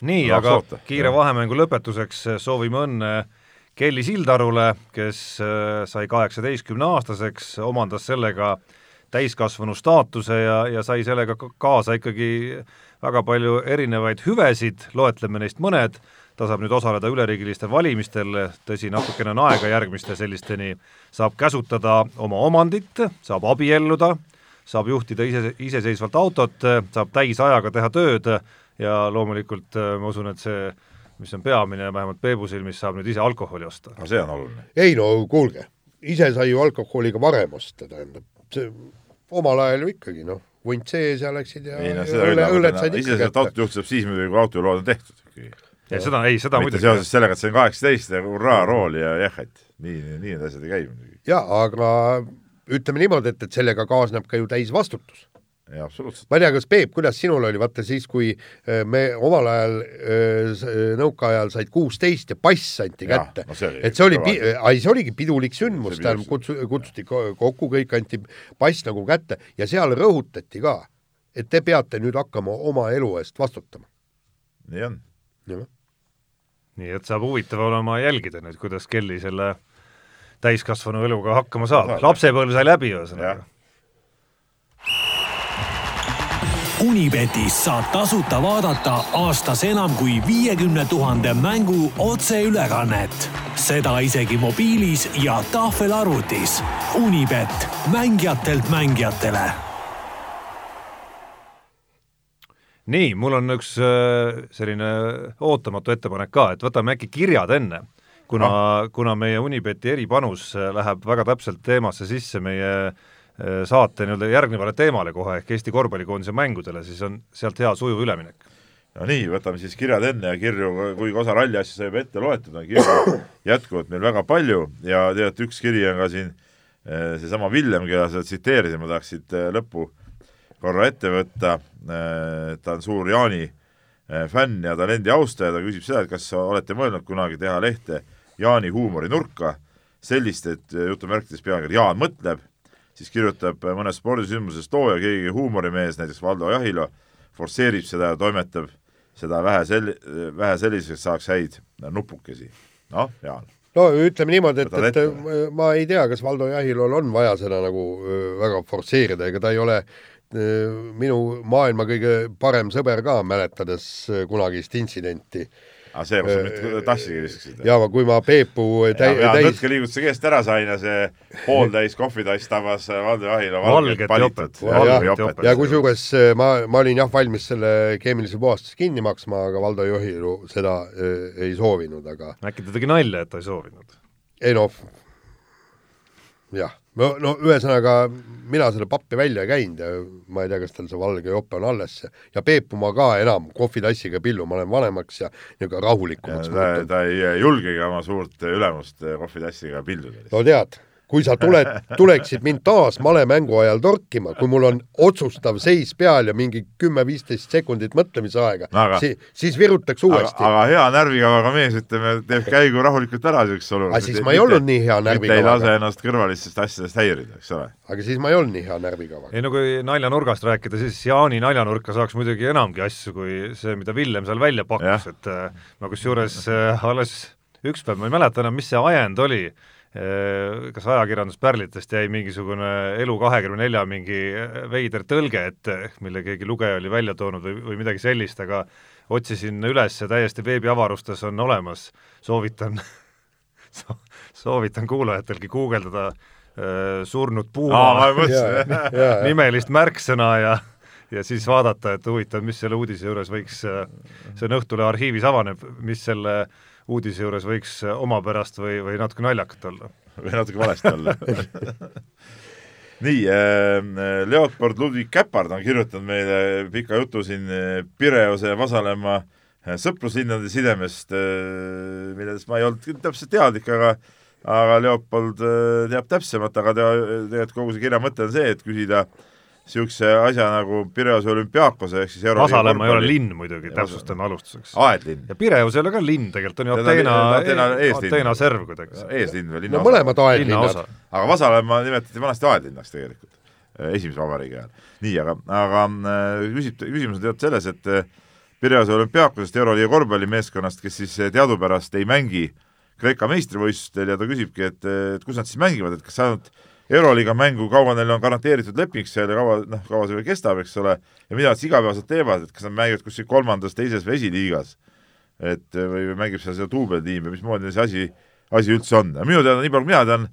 nii, aga soota. kiire vahemängu lõpetuseks soovime õnne Kelly Sildarule, kes äh, sai kaheksateistkümne aastaseks, omandas sellega täiskasvanu staatuse ja, ja sai sellega kaasa ikkagi väga palju erinevaid hüvesid, loetleme neist mõned ta saab nüüd osaleda üleriigilistel valimistel, tõsi, natukene on aega järgmiste sellisteni, saab käsutada oma omandit, saab abielluda, saab juhtida ise, iseseisvalt autot, saab täisajaga teha tööd ja loomulikult ma usun, et see, mis on peamine, vähemalt Peebu silmis, saab nüüd ise alkoholi osta. no see on oluline. ei no kuulge, ise sai ju alkoholi ka varem osta, tähendab, see omal ajal ju ikkagi noh, vunt sees ja läksid ja ei, no, õlle, õlled said ikka kätte. ise autot juhtima siis muidugi, kui autoload on tehtud ikkagi ja seda, ei, seda mitte muidugi seoses sellega, et see on kaheksateist ja hurraa rool ja jah, et nii, nii need asjad ei käi muidugi. jaa, aga ütleme niimoodi, et, et sellega kaasneb ka ju täisvastutus. jaa, absoluutselt. ma ei tea, kas Peep, kuidas sinul oli, vaata siis, kui äh, me omal ajal, äh, nõukaajal said kuusteist ja pass anti ja, kätte no, et see oli, ei see oligi pidulik sündmus, tähendab, kutsu-, kutsuti kokku, kõik anti pass nagu kätte ja seal rõhutati ka, et te peate nüüd hakkama oma elu eest vastutama. nii on. jah nii et saab huvitav olema jälgida nüüd, kuidas Kelly selle täiskasvanu eluga hakkama saab, lapsepõlv sai läbi ühesõnaga. Unibetis saab tasuta vaadata aastas enam kui viiekümne tuhande mängu otseülekannet, seda isegi mobiilis ja tahvelarvutis. Unibet, mängijatelt mängijatele nii, mul on üks äh, selline ootamatu ettepanek ka, et võtame äkki kirjad enne, kuna ah., kuna meie Unibeti eripanus äh, läheb väga täpselt teemasse sisse meie äh, saate nii-öelda järgnevale teemale kohe ehk Eesti korvpallikoondise mängudele, siis on sealt hea sujuv üleminek. no nii, võtame siis kirjad enne ja kirju, kuigi osa ralli asju sai juba ette loetud, on kirju jätkuvalt meil väga palju ja tegelikult üks kiri on ka siin seesama Villem, keda sa tsiteerisid, ma tahaks siit lõppu korra ette võtta, äh, ta on suur Jaani äh, fänn ja talendi austaja, ta küsib seda, et kas olete mõelnud kunagi teha lehte Jaani huumorinurka, sellist, et äh, jutumärkides pealkiri Jaan mõtleb, siis kirjutab mõnest spordisündmusest loo ja keegi huumorimees, näiteks Valdo Jahilo, forsseerib seda ja toimetab seda vähe sel-, vähe selliseks, saaks häid nupukesi. noh, Jaan. No ütleme niimoodi, et, et ma ei tea, kas Valdo Jahilol on vaja seda nagu väga forsseerida, ega ta ei ole minu maailma kõige parem sõber ka, mäletades äh, kunagist intsidenti. aa, see, kus sa nüüd äh, tassi viskasid? jaa, kui ma Peepu täi-, täis nõtke liigutuse käest ära sain ja see pooltäis kohvitass tabas Valdo Jahilo valget palitat. ja kusjuures ma, ma olin jah valmis selle keemilise puhastuse kinni maksma, aga Valdo Jahilo seda äh, ei soovinud, aga äkki ta tegi nalja, et ta ei soovinud? ei noh, jah no, no ühesõnaga, mina selle pappi välja ei käinud ja ma ei tea, kas tal see valge jope on alles ja Peepu ma ka enam kohvitassiga pillu, ma olen vanemaks ja niisugune rahulikumaks muutunud. ta ei julgegi oma suurt ülemust kohvitassiga pilduda. no tead kui sa tuled, tuleksid mind taas malemängu ajal torkima, kui mul on otsustav seis peal ja mingi kümme-viisteist sekundit mõtlemisaega no,, si siis virutaks uuesti. aga hea närvikavaga mees, ütleme, teeb käigu rahulikult ära niisuguses olukorras. aga siis ma ei olnud nii hea närvikavaga. ei lase ennast kõrvalistest asjadest häirida, eks ole. aga siis ma ei olnud nii hea närvikavaga. ei no kui naljanurgast rääkida, siis Jaani naljanurka saaks muidugi enamgi asju kui see, mida Villem seal välja pakkus, et äh, ma kusjuures äh, alles üks päev, ma ei mäleta enam, mis see ajend oli Äh, kas ajakirjanduspärlitest jäi mingisugune Elu24 mingi veider tõlge ette, mille keegi lugeja oli välja toonud või, või midagi sellist, aga otsisin üles ja täiesti veebiavarustes on olemas, soovitan soovitan kuulajatelgi guugeldada äh, surnud puuma nimelist märksõna ja ja siis vaadata, et huvitav, mis selle uudise juures võiks, äh, see on Õhtulehe arhiivis avaneb, mis selle äh, uudise juures võiks omapärast või, või natuke naljakat olla. või natuke valesti olla nii äh,, Leopold Ludvig Käpard on kirjutanud meile pika jutu siin äh, Pireuse ja Vasalemma äh, sõpruslinnade sidemest äh,, millest ma ei olnud täpselt teadlik, aga aga Leopold äh, teab täpsemalt, aga ta, tegelikult kogu see kirja mõte on see, et küsida niisuguse asja nagu Pireuse olümpiaakose ehk siis euro Vasalemma ei ole linn muidugi, täpsustame alustuseks. aedlinn. ja Pireus ei ole ka linn, tegelikult on ju Ateena, Ateena serv kuidagi. eeslinn või linnaosa. no mõlemad aedlinnad. aga Vasalemma nimetati vanasti aedlinnaks tegelikult, äh, esimese vabariigi ajal. nii, aga, aga äh, küsib, küsimus on tead selles, et Pireuse olümpiaakosest Euroliiga korvpallimeeskonnast, kes siis teadupärast ei mängi Kreeka meistrivõistlustel ja ta küsibki, et, et kus nad siis mängivad, et kas ainult Euroliiga mängu, kaua neil on garanteeritud leping seal ja kaua, noh, kaua see veel kestab, eks ole, ja mida nad igapäevaselt teevad, et kas nad mängivad kuskil kolmandas, teises või esiliigas, et või, mängib seal seda duubeltiimi, mismoodi see asi, asi üldse on. minu teada, nii palju kui mina tean,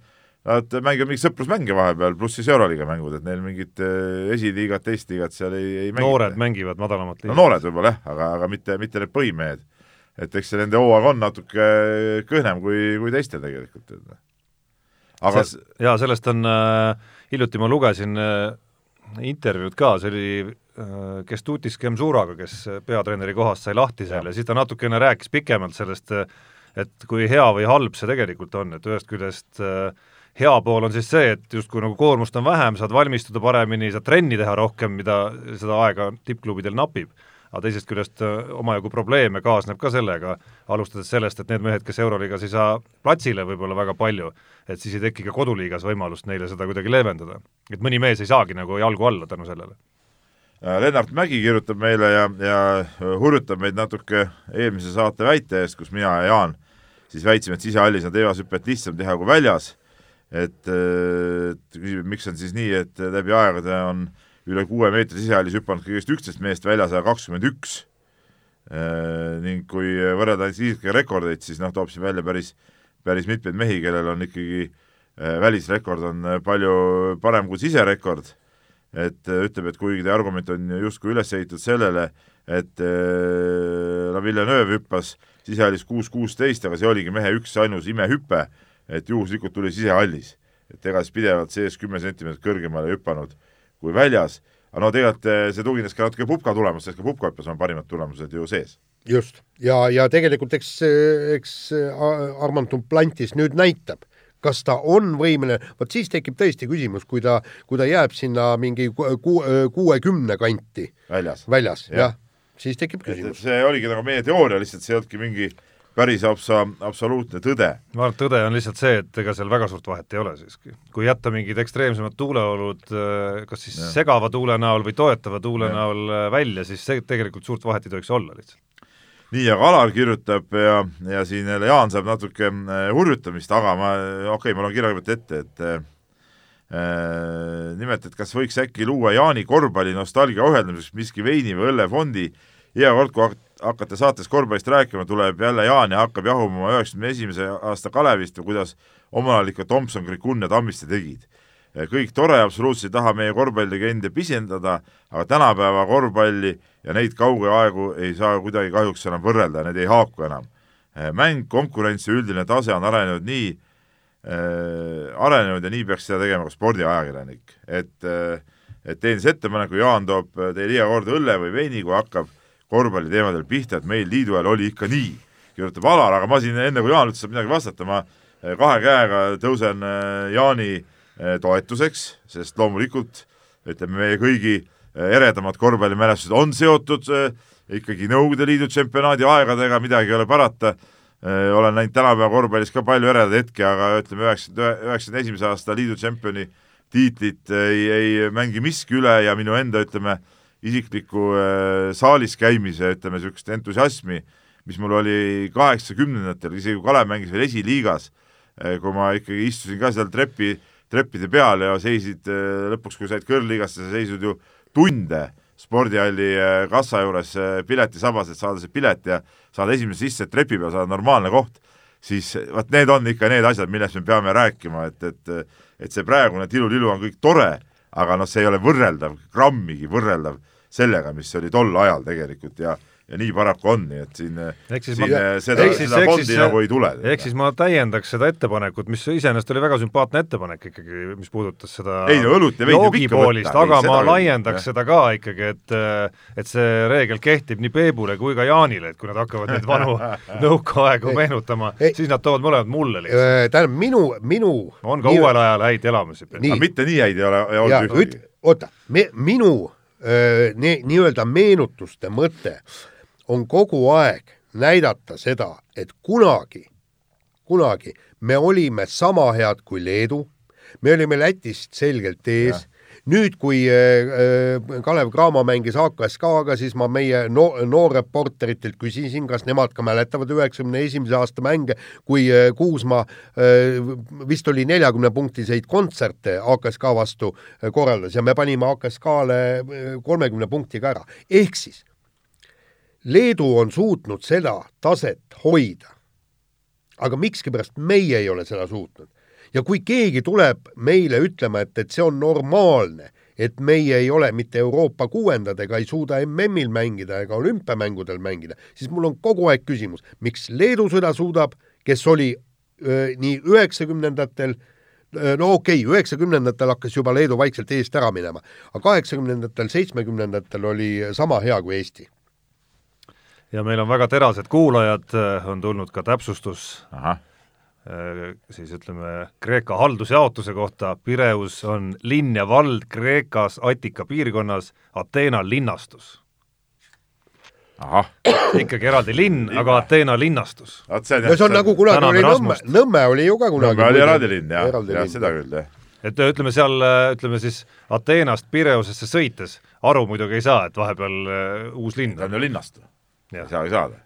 nad mängivad mingeid sõprusmänge vahepeal, pluss siis Euroliiga mängud, et neil mingit eh, esiliigat, teist liigat seal ei, ei mängita. noored mängivad madalamat liigat. no noored võib-olla jah, aga, aga mitte, mitte need põhimehed. et eks see nende hooaeg on natuke kõhnem kui, kui teistel tegelikult aga see, jaa, sellest on äh,, hiljuti ma lugesin äh, intervjuud ka, see oli äh, Kestutis Kemzuraga, kes peatreeneri kohast sai lahti seal ja. ja siis ta natukene rääkis pikemalt sellest, et kui hea või halb see tegelikult on, et ühest küljest äh, hea pool on siis see, et justkui nagu koormust on vähem, saad valmistuda paremini, saad trenni teha rohkem, mida seda aega tippklubidel napib aga teisest küljest äh, omajagu probleeme kaasneb ka sellega, alustades sellest, et need mehed, kes Euroliigas ei saa platsile võib-olla väga palju, et siis ei teki ka koduliigas võimalust neile seda kuidagi leevendada. et mõni mees ei saagi nagu jalgu alla tänu sellele. Äh, Lennart Mägi kirjutab meile ja, ja hurjutab meid natuke eelmise saate väite eest, kus mina ja Jaan siis väitsime, et sisehallis on teevashüpet lihtsam teha kui väljas, et, et küsib, et miks on siis nii, et läbi aegade on äh, üle kuue meetri sisehallis hüpanud kõigest üksteist meest, väljas aga kakskümmend üks. Äh, ning kui võrrelda isiklikke rekordeid, siis noh, toob siin välja päris, päris mitmeid mehi, kellel on ikkagi äh, välisrekord on äh, palju parem kui siserekord, et ütleb, et kuigi teie argument on justkui üles ehitatud sellele, et La Villeneuve hüppas sisehallis kuus kuusteist, aga see oligi mehe üksainus imehüpe, et juhuslikult tuli sisehallis. et ega siis pidevalt sees kümme sentimeetrit kõrgemale hüpanud kui väljas, aga no tegelikult eh, see tugines ka natuke Pupka tulemust, sest ka Pupka hüppes on parimad tulemused ju sees. just, ja, ja tegelikult eks, eks Armand Duplantis nüüd näitab, kas ta on võimeline, vot siis tekib tõesti küsimus, kui ta, kui ta jääb sinna mingi ku, kuuekümne kanti väljas, väljas ja., jah, siis tekib küsimus. see oligi nagu meie teooria, lihtsalt see ei olnudki mingi päris absa-, absoluutne tõde. ma arvan, et tõde on lihtsalt see, et ega seal väga suurt vahet ei ole siiski. kui jätta mingid ekstreemsemad tuuleolud äh, kas siis ja. segava tuule näol või toetava tuule ja. näol äh, välja, siis see tegelikult suurt vahet ei tohiks olla lihtsalt. nii, aga Alar kirjutab ja, ja siin jälle Jaan saab natuke äh, hurjutamist, aga ma, okei okay,, ma loen kirja kõigepealt ette, et äh, nimelt, et kas võiks äkki luua Jaani korvpalli nostalgia ohjeldamiseks miski veini või õllefondi, iga kord, kui hakkate saates korvpallist rääkima, tuleb jälle Jaan ja hakkab jahuma üheksakümne esimese aasta Kalevist või kuidas omal ajal ikka Tomson, Krikun ja Tammiste tegid. kõik tore, absoluutselt ei taha meie korvpallilegende pisendada, aga tänapäeva korvpalli ja neid kauge aegu ei saa kuidagi kahjuks enam võrrelda, need ei haaku enam. mäng, konkurents ja üldine tase on arenenud nii äh,, arenenud ja nii peaks seda tegema ka spordiajakirjanik, et äh, et teen siis ettepaneku, Jaan toob teile iga kord õlle või veini, kui hakkab korvpalliteemadel pihta, et meil liidu ajal oli ikka nii, kirjutab Alar, aga ma siin enne, kui Jaan üldse saab midagi vastata, ma eh, kahe käega tõusen eh, Jaani eh, toetuseks, sest loomulikult ütleme, meie kõigi eredamad korvpallimälestused on seotud ikkagi Nõukogude Liidu tsempionaadi aegadega, midagi ei ole parata, olen näinud tänapäeva korvpallis ka palju eredaid hetki, aga ütleme, üheksakümne, üheksakümne esimese aasta liidu tšempioni tiitlit ei, ei mängi miski üle ja minu enda, ütleme, isiklikku äh, saalis käimise, ütleme, niisugust entusiasmi, mis mul oli kaheksakümnendatel, isegi kui Kalev mängis veel esiliigas, äh, kui ma ikkagi istusin ka seal trepi, treppide peal ja seisid äh, lõpuks, kui said kõrgliigasse, sa seisid ju tunde spordihalli kassa juures piletisabas, et saada see pilet ja saada esimese sisse, et trepi peal saada normaalne koht, siis vot need on ikka need asjad, millest me peame rääkima, et, et et see praegune tilulilu on kõik tore, aga noh, see ei ole võrreldav, grammigi võrreldav sellega, mis oli tol ajal tegelikult ja ja nii paraku on, nii et siin, siis siin ma, seda, seda fondi nagu ei tule. ehk siis ma täiendaks seda ettepanekut, mis iseenesest oli väga sümpaatne ettepanek ikkagi, mis puudutas seda ei no õlut ja veini võib ikka võtta. aga ei, ma laiendaks jah. seda ka ikkagi, et et see reegel kehtib nii Peebule kui ka Jaanile, et kui nad hakkavad neid vanu nõukaaegu meenutama, siis nad toovad mõlemad mulle lihtsalt. tähendab, minu, minu on ka nii, uuel ajal häid elamusi. mitte nii häid ei ole olnud ühtegi. oota, minu nii, nii-öelda meenutuste mõte on kogu aeg näidata seda, et kunagi, kunagi me olime sama head kui Leedu, me olime Lätist selgelt ees nüüd, kui äh, äh, Kalev Cramo mängis HKSK-ga, siis ma meie no, noorreporteritelt küsisin, kas nemad ka mäletavad üheksakümne esimese aasta mänge, kui äh, Kuusma vist oli neljakümne punktiseid kontserte HKSK vastu korraldas ja me panime HKSK-le kolmekümne punktiga ära. ehk siis Leedu on suutnud seda taset hoida. aga mikskipärast meie ei ole seda suutnud ja kui keegi tuleb meile ütlema, et, et see on normaalne, et meie ei ole mitte Euroopa kuuendad ega ei suuda MM-il mängida ega olümpiamängudel mängida, siis mul on kogu aeg küsimus, miks Leedu seda suudab, kes oli öö, nii üheksakümnendatel no okei okay,, üheksakümnendatel hakkas juba Leedu vaikselt eest ära minema, aga kaheksakümnendatel, seitsmekümnendatel oli sama hea kui Eesti. ja meil on väga terased kuulajad, on tulnud ka täpsustus Aha Äh, siis ütleme, Kreeka haldusjaotuse kohta, Pireus on linn ja vald Kreekas Attika piirkonnas, Ateena linnastus. ikkagi eraldi linn, aga Ateena linnastus. no see on nagu kunagi oli Nõmme, Nõmme oli ju ka kunagi. Nõmme oli eraldi linn, jah, jah, seda küll, jah. et ütleme seal, ütleme siis Ateenast Pireusesse sõites, aru muidugi ei saa, et vahepeal uus linn. ta on ju linnast, ei saa ei saada Eh,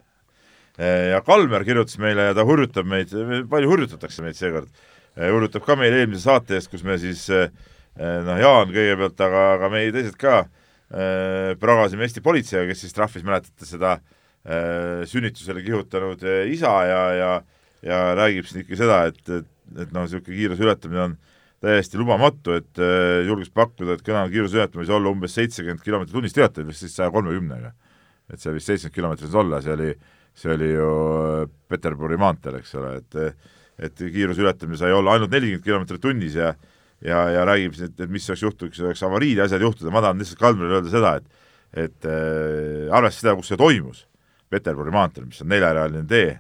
ja Kalmer kirjutas meile ja ta hurjutab meid, palju hurjutatakse meid seekord, eh, hurjutab ka meil eelmise saate eest, kus me siis eh, noh, Jaan kõigepealt, aga, aga meie teised ka pragasime Eesti politseiga, kes siis trahvis, mäletate seda sünnitusele kihutanud isa ja, ja ja räägib siin ikka seda, et, et, et noh, niisugune kiiruse ületamine on täiesti lubamatu, et julges pakkuda, et kõnealune kiiruse ületamine võis olla umbes seitsekümmend kilomeetrit tunnis, teate vist siis saja kolmekümnega. et see vist seitsekümmend kilomeetrit võis olla, see oli äh, see oli ju Peterburi maanteel, eks ole, et et kiiruse ületamine sai olla ainult nelikümmend kilomeetrit tunnis ja ja, ja räägib siis, et, et mis oleks juhtunud, kui oleks avariid ja asjad juhtuda, ma tahan lihtsalt Kalmerile öelda seda, et et äh, arvestades seda, kus see toimus, Peterburi maanteel, mis on neljarealine tee,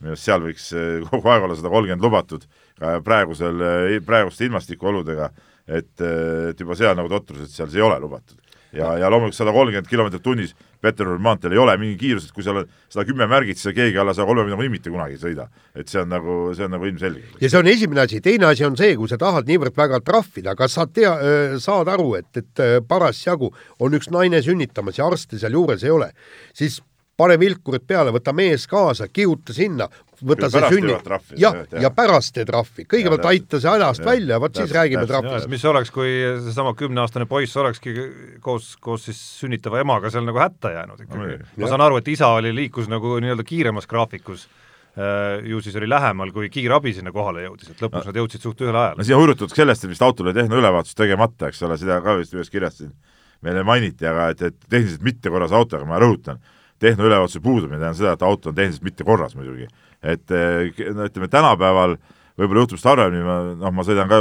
minu arust seal võiks äh, kogu aeg olla sada kolmkümmend lubatud, ka praegusel, äh, praeguste ilmastikuoludega, et, äh, et juba seal nagu totrus, et seal see ei ole lubatud. Ja, ja loomulikult sada kolmkümmend kilomeetrit tunnis Peterburi maanteel ei ole mingi kiirus, et kui seal on sada kümme märgid, siis keegi alla saja kolmekümne nagunii mitte kunagi ei sõida. et see on nagu, see on nagu ilmselge. ja see on esimene asi, teine asi on see, kui sa tahad niivõrd väga trahvida, kas sa tea, saad aru, et, et parasjagu on üks naine sünnitamas ja arste seal juures ei ole, siis pane vilkurid peale, võta mees kaasa, kihuta sinna, võta see sünni, jah, ja pärast tee trahvi, kõigepealt aita see ajast ja, välja, vot siis räägime trahvist. mis oleks, kui seesama kümneaastane poiss olekski koos, koos siis sünnitava emaga seal nagu hätta jäänud ikkagi. ma saan aru, et isa oli, liikus nagu nii-öelda kiiremas graafikus äh, ju siis oli lähemal, kui kiirabi sinna kohale jõudis, et lõpuks no. nad jõudsid suht ühel ajal. no siia hurjutatakse sellest, et vist autol oli tehnoülevaatus tegemata, eks ole, seda ka vist ühes kirjas siin meile mainiti, aga et, et tehniliselt mittekorras autoga, ma rõhutan, tehnoülevaatuse puudumine tähendab seda, et auto on tehniliselt mitte korras muidugi. Et eh, no ütleme, tänapäeval võib-olla juhtub seda harvemini, ma noh, ma sõidan ka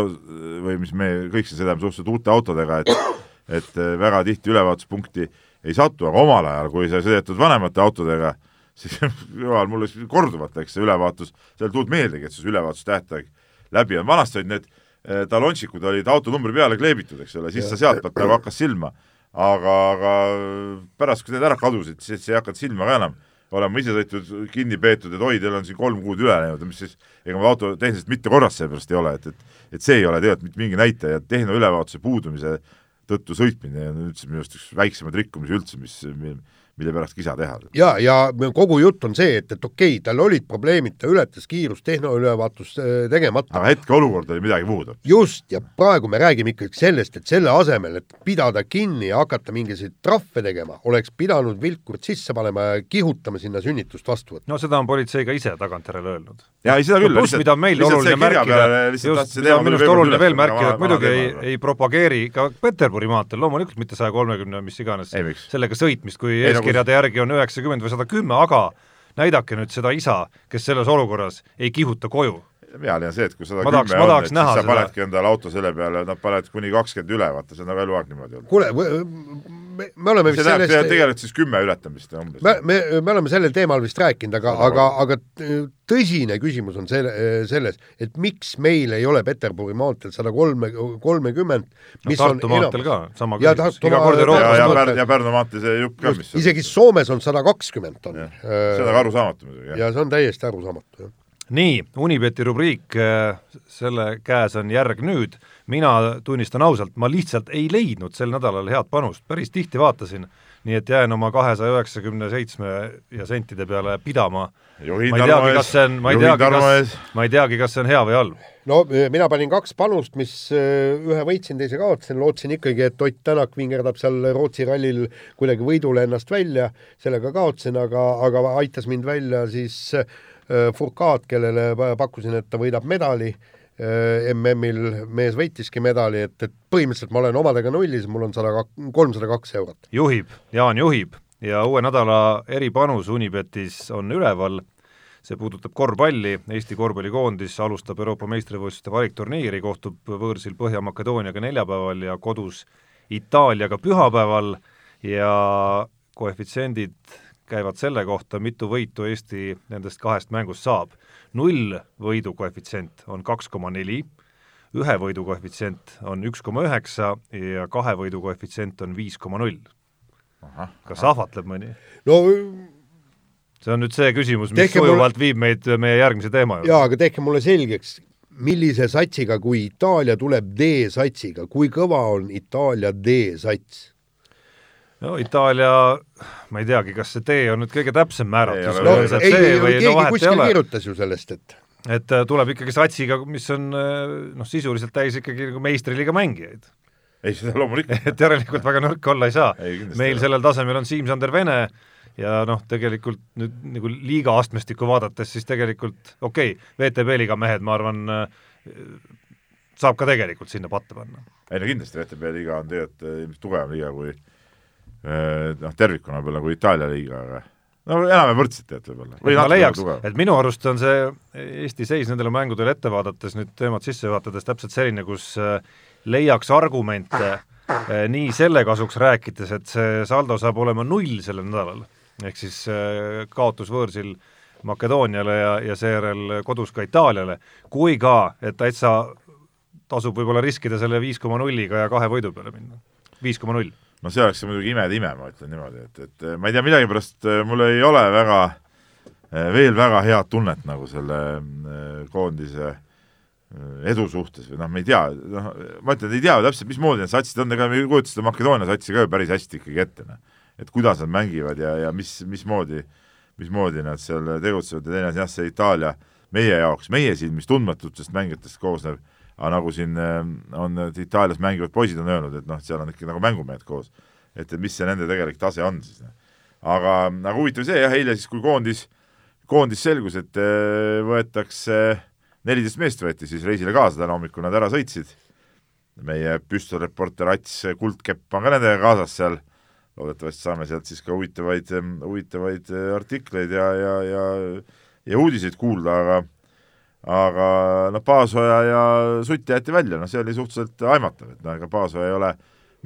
või mis me kõik siin sõidame suhteliselt uute autodega, et et eh, väga tihti ülevaatuspunkti ei satu, aga omal ajal, kui sa sõidetud vanemate autodega, siis jumal, mul läks korduvalt läks see ülevaatus, seal ei tulnud meeldegi, et see ülevaatustähtaeg läbi on, vanasti olid need eh, talonšikud olid autonumbri peale kleebitud, eks ole, siis sa sealtpoolt nagu hakkas silma. Aga, aga pärast, kui need ära kadusid, siis ei hakanud silma ka enam olema ise sõitud, kinni peetud, et oi, teil on siin kolm kuud üle läinud, mis siis, ega mu auto tehniliselt mitte korras seepärast ei ole, et, et et see ei ole tegelikult mitte mingi näitaja, tehnoülevaatuse puudumise tõttu sõitmine on üldse minu arust üks väiksemaid rikkumisi üldse, mis, mille pärast kisa teha. ja, ja kogu jutt on see, et, et okei okay,, tal olid probleemid, ta ületas kiirust tehnoülevaatus äh, tegemata. aga hetkeolukord oli midagi muud. just, ja praegu me räägime ikkagi sellest, et selle asemel, et pidada kinni ja hakata mingisuguseid trahve tegema, oleks pidanud vilkurid sisse panema ja kihutama sinna sünnitust vastu võtma. no seda on politsei ka ise tagantjärele öelnud. jaa, ei seda küll no,. pluss, mida on meil oluline märkida, just, mida on minu arust oluline veel märkida, et muidugi ei, ei propageeri ka Peterburi maanteel loomulikult mitte saja kolmekümne, mis iganes, sellega sõitmist, kui eeskätt eeskirjade järgi on üheksakümmend või sada kümme, aga näidake nüüd seda isa, kes selles olukorras ei kihuta koju peale on see, et kui sada kümme on, et siis sa seda. panedki endale auto selle peale, nad panevad kuni kakskümmend üle, vaata, see on nagu eluaeg niimoodi olnud. kuule, me, me oleme see vist tähendab sellest tegelikult siis kümme ületamist umbes. me, me, me oleme sellel teemal vist rääkinud, aga, aga, aga tõsine küsimus on selle, selles, et miks meil ei ole Peterburi maanteel sada kolme, kolmekümmend, no mis Tartu on maanteel ka sama Ja küsimus, iga kord ja, Euroopas ja maanteel. ja Pärnu maantee see jupp ka, mis isegi Soomes on sada kakskümmend on. see on aga arusaamatu muidugi, jah. ja see on täiesti arusaamatu, jah. nii, Unibeti rubriik, selle käes on järg nüüd, mina tunnistan ausalt, ma lihtsalt ei leidnud sel nädalal head panust, päris tihti vaatasin, nii et jään oma kahesaja üheksakümne seitsme ja sentide peale pidama. ma ei teagi, kas see on, ma ei teagi, kas ma ei teagi, kas see on hea või halb. no eh, mina panin kaks panust, mis eh, ühe võitsin, teise kaotasin, lootsin ikkagi, et Ott Tänak vingerdab seal Rootsi rallil kuidagi võidule ennast välja, sellega kaotasin, aga, aga aitas mind välja siis äh, Furkaat, kellele pa- pakkusin, et ta võidab medali äh, MM-il, mees võitiski medali, et, et põhimõtteliselt ma olen omadega nullis, mul on sada kak-, kolmsada kaks eurot. juhib, Jaan juhib. Ja uue nädala eripanus Unibetis on üleval, see puudutab korvpalli, Eesti korvpallikoondis alustab Euroopa meistrivõistluste valikturniiri, kohtub võõrsil Põhja-Makedooniaga neljapäeval ja kodus Itaaliaga pühapäeval. Ja koefitsiendid käivad selle kohta, mitu võitu Eesti nendest kahest mängust saab. null võidu koefitsient on kaks koma neli, ühe võidu koefitsient on üks koma üheksa ja kahe võidu koefitsient on viis koma null. kas ahvatleb mõni? no see on nüüd see küsimus, mis Tehke mulle- sujuvalt viib meid meie järgmise teema juurde. jaa, aga tehke mulle selgeks, millise satsiga, kui Itaalia tuleb D-satsiga, kui kõva on Itaalia D-sats? No Itaalia, ma ei teagi, kas see tee on nüüd kõige täpsem määratlus Ei no ei, C ei, või keegi no vahet ei kuskil ole, kirjutas ju sellest, et et äh, tuleb ikkagi satsiga, mis on äh, noh, sisuliselt täis ikkagi nagu meistriliiga mängijaid. ei, seda loomulikult. et järelikult väga nõrk olla ei saa Ei, meil ei sellel tasemel on Siim-Sander Vene ja noh, tegelikult nüüd nagu liiga astmestikku vaadates, siis tegelikult okei okay,, VTB liiga mehed, ma arvan, saab ka tegelikult sinna patta panna. ei no kindlasti VTB liiga on tegelikult ilmselt tugevam liiga kui noh, tervikuna võib-olla kui Itaalia liiga, aga no enam-vähem võrdselt tegelikult võib-olla. et ma leiaks, et minu arust on see Eesti seis nendele mängudele ette vaadates nüüd teemat sisse juhatades täpselt selline, kus äh, leiaks argumente äh, nii selle kasuks rääkides, et see saldo saab olema null sellel nädalal, ehk siis äh, kaotus võõrsil Makedooniale ja, ja seejärel kodus ka Itaaliale, kui ka, et täitsa tasub võib-olla riskida selle viis koma nulliga ja kahe võidu peale minna. viis koma null. No see oleks muidugi imede ime, ma ütlen niimoodi, et, et eh, ma ei tea, millegipärast eh, mul ei ole väga, veel väga head tunnet nagu selle eh, koondise eh, edu suhtes või noh, me ei tea, noh, ma ütlen, ei tea täpselt, mismoodi need satsid on, ega me ei kujuta seda Makedoonia satsi ka ju päris hästi ikkagi ette, noh. et kuidas nad mängivad ja, ja mis, mismoodi, mismoodi nad seal tegutsevad ja teine asi jah, see Itaalia meie jaoks, meie silmis tundmatutest mängijatest koosnev aga nagu siin äh, on Itaalias mängivad poisid on öelnud, et noh, et seal on ikka nagu mängumehed koos. et, et mis see nende tegelik tase on siis. aga, aga huvitav see jah, eile siis, kui koondis, koondis selgus, et äh, võetakse, neliteist meest võeti siis reisile kaasa, täna hommikul nad ära sõitsid. meie püstolreporter Ats Kuldkepp on ka nendega kaasas seal, loodetavasti saame sealt siis ka huvitavaid, huvitavaid äh, artikleid ja, ja, ja ja uudiseid kuulda, aga aga noh, Paasoja ja Sutt jäeti välja, noh see oli suhteliselt aimatav, et noh, ega Paasoja ei ole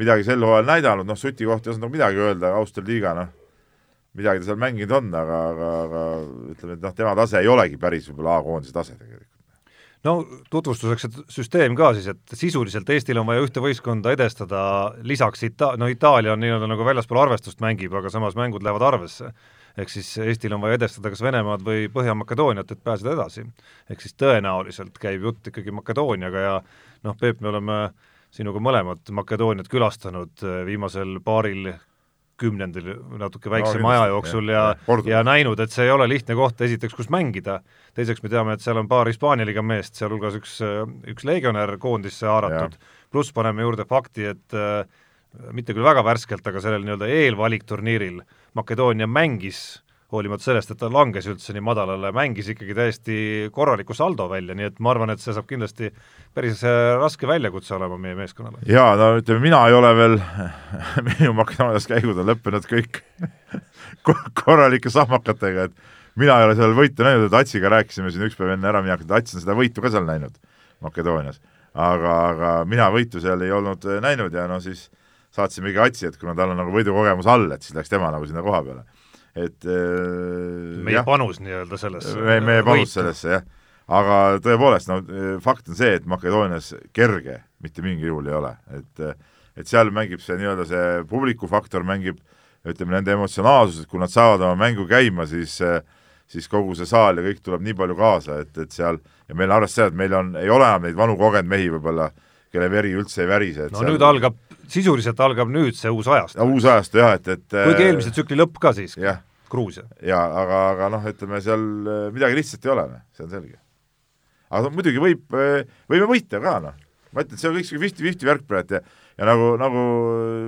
midagi sel hooajal näidanud, noh Suti kohta ei osanud nagu midagi öelda, Austria liiga noh, midagi ta seal mänginud on, aga, aga, aga ütleme, et noh, tema tase ei olegi päris võib-olla A-koondise tase tegelikult. no tutvustuseks see süsteem ka siis, et sisuliselt Eestil on vaja ühte võistkonda edestada lisaks Ita-, no Itaalia on nii-öelda nagu väljaspool arvestust mängib, aga samas mängud lähevad arvesse. Ehk siis Eestil on vaja edestada kas Venemaad või Põhja-Makedooniat, et pääseda edasi. ehk siis tõenäoliselt käib jutt ikkagi Makedooniaga ja noh, Peep, me oleme sinuga mõlemad Makedooniat külastanud eh, viimasel paaril kümnendil natuke väiksema kindlasti, aja jooksul ja korduvalt. ja näinud, et see ei ole lihtne koht esiteks, kus mängida, teiseks me teame, et seal on paar Hispaania liiga meest, sealhulgas üks, üks legionär koondisse haaratud, pluss paneme juurde fakti, et äh, mitte küll väga värskelt, aga sellel nii-öelda eelvalikturniiril Makedoonia mängis hoolimata sellest, et ta langes üldse nii madalale, mängis ikkagi täiesti korraliku saldo välja, nii et ma arvan, et see saab kindlasti päris äh, raske väljakutse olema meie meeskonnale. jaa, no ütleme, mina ei ole veel, minu Makedoonias käigud on lõppenud kõik korralike sahmakatega, et mina ei ole seal võitu näinud, et Atsiga rääkisime siin üks päev enne äraminekut, Ats on seda võitu ka seal näinud, Makedoonias. aga, aga mina võitu seal ei olnud äh, näinud ja no siis saatsimegi Atsi, et kuna tal on nagu võidukogemus all, et siis läks tema nagu sinna koha peale. Et äh, meie jah, panus nii-öelda sellesse meie, meie panus sellesse, jah. aga tõepoolest, no fakt on see, et Makedoonias kerge mitte mingil juhul ei ole, et et seal mängib see nii-öelda see publiku faktor mängib ütleme, nende emotsionaalsus, et kui nad saavad oma mängu käima, siis siis kogu see saal ja kõik tuleb nii palju kaasa, et, et seal ja meil arvestades seda, et meil on, ei ole enam neid vanu kogenud mehi võib-olla, kelle veri üldse ei värise. no seal... nüüd algab, sisuliselt algab nüüd see uus ajastu. uus ajastu jah, et, et kuigi eelmise tsükli lõpp ka siiski. jah, Gruusia. jaa, aga, aga noh, ütleme seal äh, midagi lihtsalt ei ole, noh, see on selge. aga no muidugi võib, äh, võime võita ka, noh. ma ütlen, see on kõik niisugune fifty-fifty värk praegu ja ja nagu, nagu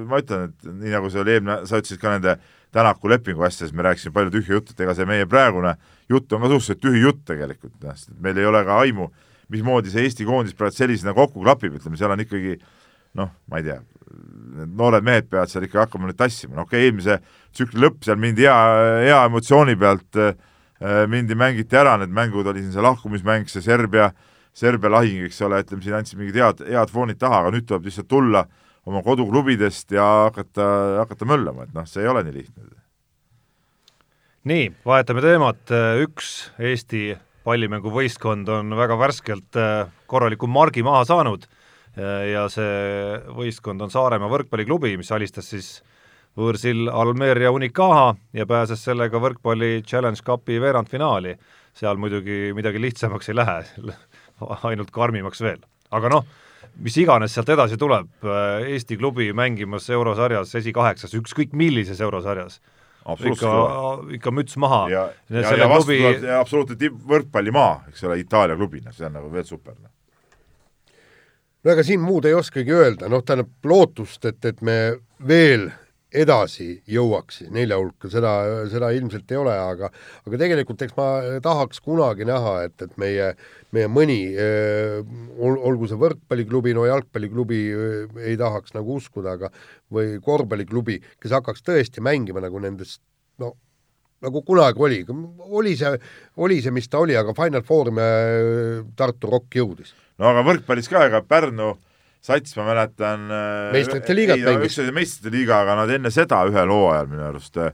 ma ütlen, et nii nagu see oli eelmine, sa ütlesid ka nende Tänaku lepingu asjades, me rääkisime palju tühja juttu, et ega see meie praegune jutt on ka suhteliselt tühi jutt tegelikult, noh, sest meil ei ole ka aimu, mismoodi see Eesti koondis praegu sellisena kokku klapib, ütleme, seal on ikkagi noh, ma ei tea, need noored mehed peavad seal ikka hakkama nüüd tassima, no okei okay,, eelmise tsükli lõpp, seal mindi hea, hea emotsiooni pealt äh, mindi, mängiti ära, need mängud, oli siin see lahkumismäng, see Serbia, Serbia lahing, eks ole, ütleme siin andsid mingid head, head foonid taha, aga nüüd tuleb lihtsalt tulla oma koduklubidest ja hakata, hakata möllama, et noh, see ei ole nii lihtne. nii, vahetame teemat, üks Eesti pallimänguvõistkond on väga värskelt äh, korraliku margi maha saanud ja see võistkond on Saaremaa võrkpalliklubi, mis alistas siis võõrsil Almeria Unicaja ja pääses sellega võrkpalli Challenge Cupi veerandfinaali. seal muidugi midagi lihtsamaks ei lähe ainult karmimaks veel. aga noh, mis iganes sealt edasi tuleb, Eesti klubi mängimas eurosarjas esikaheksas, ükskõik millises eurosarjas, ikka, ikka müts maha. ja, ja, ja vastu klubi... tuleb absoluutne tippvõrkpallimaa, eks ole, Itaalia klubina, see on nagu veel super noh. No ega siin muud ei oskagi öelda, noh, tähendab lootust, et, et me veel edasi jõuaks nelja hulka, seda, seda ilmselt ei ole, aga aga tegelikult eks ma tahaks kunagi näha, et, et meie, meie mõni ol, olgu see võrkpalliklubi, no jalgpalliklubi ei tahaks nagu uskuda, aga või korvpalliklubi, kes hakkaks tõesti mängima nagu nendest no nagu kunagi oli, oli see, oli see, mis ta oli, aga Final Four'ime Tartu Rock jõudis. No aga võrkpallis ka, ega Pärnu sats, ma mäletan äh, meistrite liigat mängis. üks oli meistrite liiga, aga nad enne seda ühel hooajal minu arust, äh,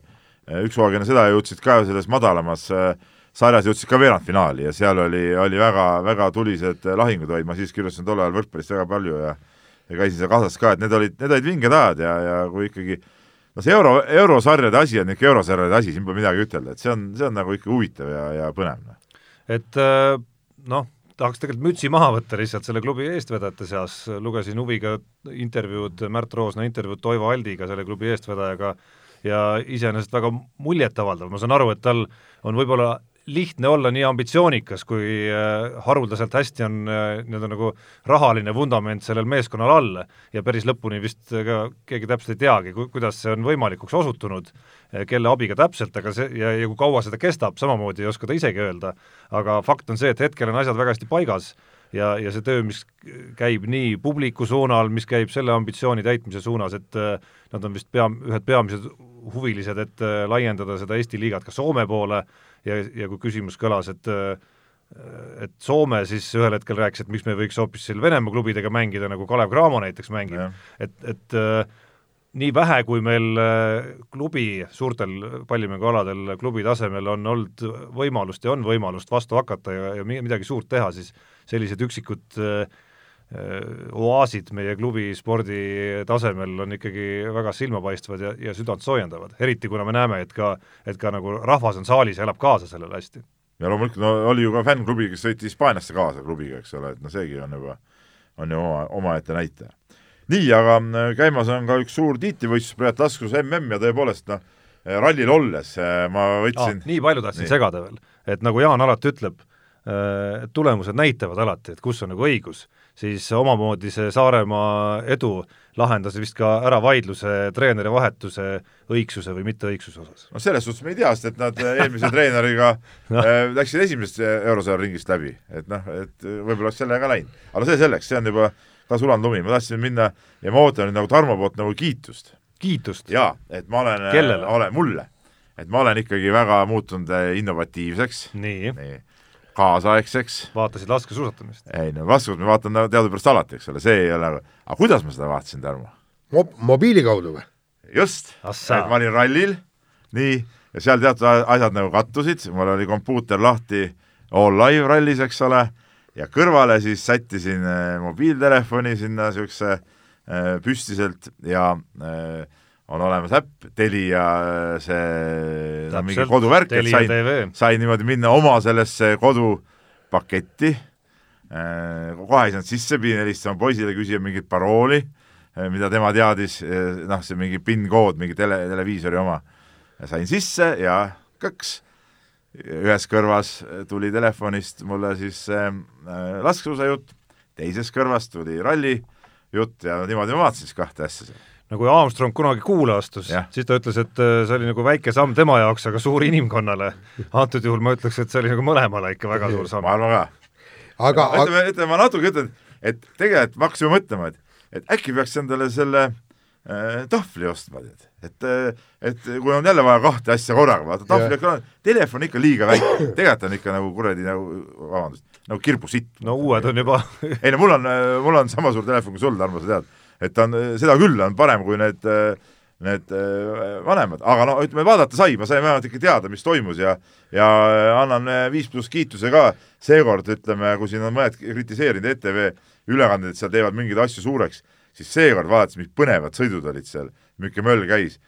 üks hooaeg enne seda jõudsid ka selles madalamas äh, sarjas jõudsid ka veerandfinaali ja seal oli, oli väga, väga tulised lahingud, vaid ma siis kirjutasin tol ajal võrkpallist väga palju ja ja käisin seal kaasas ka, et need olid, need olid vinged ajad ja, ja kui ikkagi no see euro, eurosarjade asi on ikka eurosarjade asi, siin pole midagi ütelda, et see on, see on nagu ikka huvitav ja, ja põnev. Noh. et noh, tahaks tegelikult mütsi maha võtta lihtsalt selle klubi eestvedajate seas, lugesin huviga intervjuud, Märt Roosna intervjuud Toivo Aldiga, selle klubi eestvedajaga, ja iseenesest väga muljetavaldav, ma saan aru, et tal on võib-olla lihtne olla nii ambitsioonikas, kui äh, haruldaselt hästi on äh, nii-öelda nagu rahaline vundament sellel meeskonnal all ja päris lõpuni vist ka keegi täpselt ei teagi, kuidas see on võimalikuks osutunud, äh, kelle abiga täpselt, aga see ja, ja kui kaua seda kestab, samamoodi ei oska ta isegi öelda, aga fakt on see, et hetkel on asjad väga hästi paigas ja, ja see töö, mis käib nii publiku suunal, mis käib selle ambitsiooni täitmise suunas, et nad on vist pea, ühed peamised huvilised, et laiendada seda Eesti liigat ka Soome poole, ja, ja kui küsimus kõlas, et et Soome siis ühel hetkel rääkis, et miks me ei võiks hoopis seal Venemaa klubidega mängida, nagu Kalev Cramo näiteks mängib, et, et äh, nii vähe, kui meil äh, klubi, suurtel pallimängualadel klubi tasemel on olnud võimalust ja on võimalust vastu hakata ja, ja midagi suurt teha, siis sellised üksikud äh, oaasid meie klubi spordi tasemel on ikkagi väga silmapaistvad ja, ja südant soojendavad, eriti kuna me näeme, et ka, et ka nagu rahvas on saalis ja elab kaasa sellele hästi. ja loomulikult, no oli ju ka fännklubi, kes sõitis Hispaaniasse kaasa klubiga, eks ole, et noh, seegi on juba, on ju oma, omaette näitaja. Nii, aga äh, käimas on ka üks suur tiitlivõistlus praegu taskus mm ja tõepoolest noh, rallil olles äh, ma võtsin ah, nii palju tahtsin nii. segada veel, et nagu Jaan alati ütleb, äh, tulemused näitavad alati, et kus on nagu õigus siis omamoodi see Saaremaa edu lahendas vist ka ära vaidluse treeneri vahetuse õigsuse või mitteõigsuse osas. no selles suhtes me ei tea, sest et nad eelmise treeneriga no. äh, läksid esimesest eurosarja ringist läbi, et noh, et võib-olla oleks sellega läinud. aga no see selleks, see on juba ka sulanud lumi, ma tahtsin minna ja ma ootan nüüd nagu Tarmo poolt nagu kiitust. kiitust? jaa, et ma olen, olen mulle, et ma olen ikkagi väga muutunud innovatiivseks. nii, nii kaasaegseks. vaatasid laskesuusatamist? ei no laskesuusatamist ma vaatan teadupärast alati, eks ole, see ei ole, aga kuidas ma seda vaatasin, Tarmo Mo? mobiili kaudu või? just, et ma olin rallil, nii, ja seal teatud asjad nagu kattusid, mul oli kompuuter lahti all live rallis, eks ole, ja kõrvale siis sättisin äh, mobiiltelefoni sinna niisuguse äh, püstiselt ja äh, on olemas äpp, Telia see no, mingi koduvärk, et sain, sain niimoodi minna oma sellesse kodupaketti, kohe ei saanud sisse, pidin helistama poisile, küsima mingit parooli, mida tema teadis, noh, see mingi PIN-kood, mingi tele, televiisori oma. sain sisse ja kõks, ühes kõrvas tuli telefonist mulle siis äh, laskesuusajutt, teises kõrvas tuli ralli jutt ja niimoodi ma vaatasin siis kahte asja seal no kui Armstrong kunagi kuule astus, siis ta ütles, et äh, see oli nagu väike samm tema jaoks, aga suur inimkonnale. antud juhul ma ütleks, et see oli nagu mõlemale ikka väga suur samm. ma arvan ka. aga ütleme, ütleme ma natuke ütlen, et tegelikult me hakkasime mõtlema, et, et äkki peaks endale selle äh, tahvli ostma, tead. et, äh, et kui on jälle vaja kahte asja korraga, vaata tahvli ekraan, telefon ikka liiga väike, tegelikult on ikka nagu kuradi nagu, vabandust, nagu kirbusitt. no uued on juba. Ei no mul on, mul on sama suur telefon kui sul, Tarmo, sa tead. Et ta on, seda küll on parem kui need need vanemad, aga no ütleme, vaadata sai, ma sain vähemalt ikka teada, mis toimus ja ja annan viis pluss kiituse ka. Seekord, ütleme, kui siin on mõned kritiseerinud ETV ülekandeid, et seal teevad mingeid asju suureks, siis seekord vaadates, mis põnevad sõidud olid seal, milline möll käis,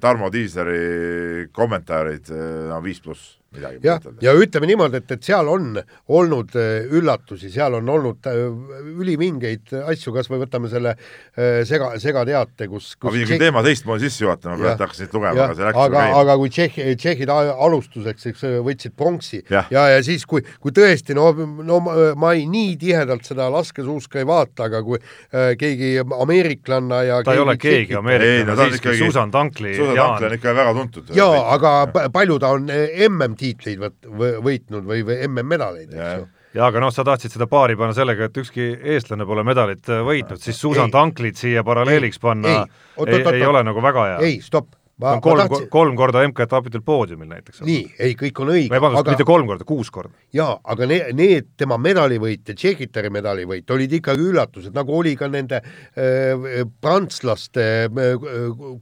Tarmo Tiisleri kommentaarid, no viis pluss midagi. jah, ja ütleme niimoodi, et, et seal on olnud äh, üllatusi, seal on olnud äh, ülivingeid asju, kas või võtame selle äh, sega, segateate, kus, kus ma pidin küll teema teistmoodi sisse juhatama, praegu hakkasin lugema, aga see läks aga, aga kui Tšehhi, tšehhid alustuseks, eks võtsid pronksi ja, ja, ja siis, kui, kui tõesti, no, no ma ei nii tihedalt seda laskesuuska ei vaata, aga kui äh, keegi ameeriklanna ja ta ei ole keegi ameeriklane, siiski Susan Tankli. Susan Tankli on ikka väga tuntud. jaa, aga palju ta on MM tiitleid võt-, võitnud või, või MM-medaleid, eks ju jaa, aga noh, sa tahtsid seda paari panna sellega, et ükski eestlane pole medalit äh, võitnud, siis Susan ei. Tanklit siia paralleeliks panna ei, oot, ei, ei ole nagu väga hea. ei, stopp. Ma, kolm, tahtsin... kolm korda MK-etapitel poodiumil näiteks. nii, ei, kõik on õige. vabandust aga..., mitte kolm korda, kuus korda. jaa, aga need, need tema medalivõit ja Tšehhitari medalivõit olid ikkagi üllatused, nagu oli ka nende äh, prantslaste äh,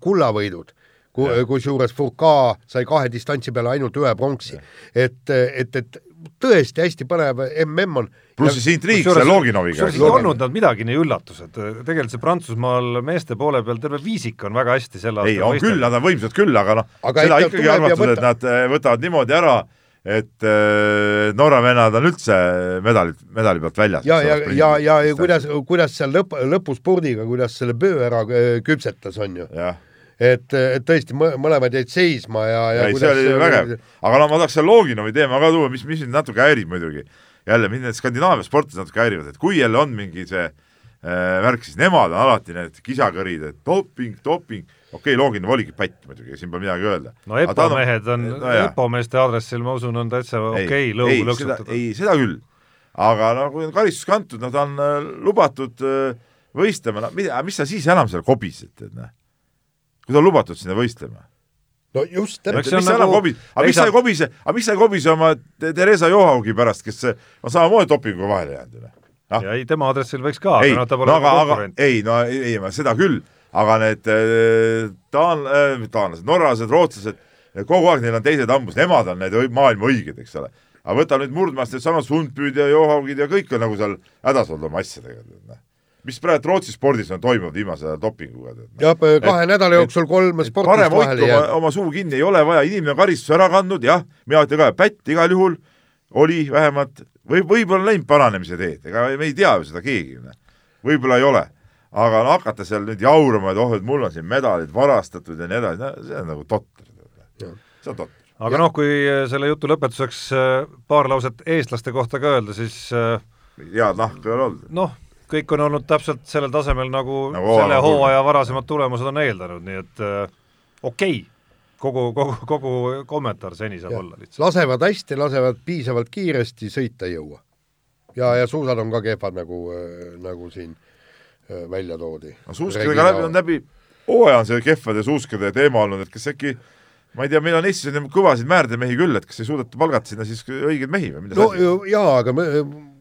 kullavõidud kusjuures Foucault sai kahe distantsi peale ainult ühe pronksi. et, et, et tõesti hästi põnev mm on. pluss siis intriig seal Loginoviga. ei olnud nad midagi nii üllatused, tegelikult see Prantsusmaal meeste poole peal terve viisik on väga hästi selle ei, on küll, nad on võimsad küll, aga noh, seda ikkagi arvatud, et nad eh, võtavad niimoodi ära, et äh, Norra vennad on üldse medalid, medali pealt väljas. ja, ja, ja, ja, ja kuidas, kuidas seal lõpp, lõpuspurdiga, kuidas selle pöö ära küpsetas, on ju. jah et, et tõesti mõlemad jäid seisma ja, ja, ja see oli vägev, aga no ma tahaks selle Loginovi teema ka tuua, mis, mis mind natuke häirib muidugi, jälle mind need Skandinaavia sportlased natuke häirivad, et kui jälle on mingi see äh, värk, siis nemad on alati need kisakõrid, et doping, doping, okei okay,, Loginov oligi pätt muidugi, siin pole midagi öelda. no EPO mehed on no,, EPO meeste aadressil ma usun, on täitsa okei okay, lõugu lõksutada. ei, seda küll, aga no kui on karistus kantud, no ta on äh, lubatud äh, võistlema, no mida, mis sa siis enam seal kobised, et noh kui ta on lubatud sinna võistlema. no just täpselt. mis sa enam nagu... kobid, aga miks sa ei kobise, aga miks sa ei kobise oma Theresa Johaugi pärast, kes on samamoodi dopinguga vahele jäänud ju noh. ja ei, tema aadressil võiks ka, aga noh, ta pole no, aga, konkurent. ei, no ei, ei, seda küll, aga need äh, taan- äh,, taanlased, norralased, rootslased, kogu aeg neil on teised hambus, nemad on need maailma õiged, eks ole. aga võta nüüd murdmaast needsamad Sundbüüd ja Johaugid ja kõik on nagu seal hädas olnud oma asjadega, noh mis praegu Rootsi spordis on toimunud viimase ajal dopinguga. jah, kahe et, nädala jooksul kolm sportlast vahele jääb. oma suu kinni ei ole vaja, inimene on karistuse ära kandnud, jah, mina ütlen ka, pätt igal juhul oli vähemalt, või võib-olla läinud paranemise teed, ega me ei tea ju seda keegi, noh. võib-olla ei ole. aga no hakata seal nüüd jaurama, et oh, et mul on siin medalid varastatud ja nii edasi, no see on nagu totter. see on totter. aga noh, kui selle jutu lõpetuseks äh, paar lauset eestlaste kohta ka öelda, siis äh, head nahka ei ole olnud. noh, kõik on olnud täpselt sellel tasemel, nagu, nagu selle hooaja varasemad tulemused on eeldanud, nii et äh, okei okay kogu, kogu, kogu kommentaar seni saab ja. olla lihtsalt. lasevad hästi, lasevad piisavalt kiiresti, sõita ei jõua. ja, ja suusad on ka kehvad, nagu, äh, nagu siin äh, välja toodi. no suuskadega läbi on läbi hooaja on see kehvade suuskade teema olnud, et kas äkki ma ei tea, meil on Eestis on kõvasid määrdemehi küll, et kas ei suudeta palgata sinna siis õigeid mehi või mida no jaa, aga me,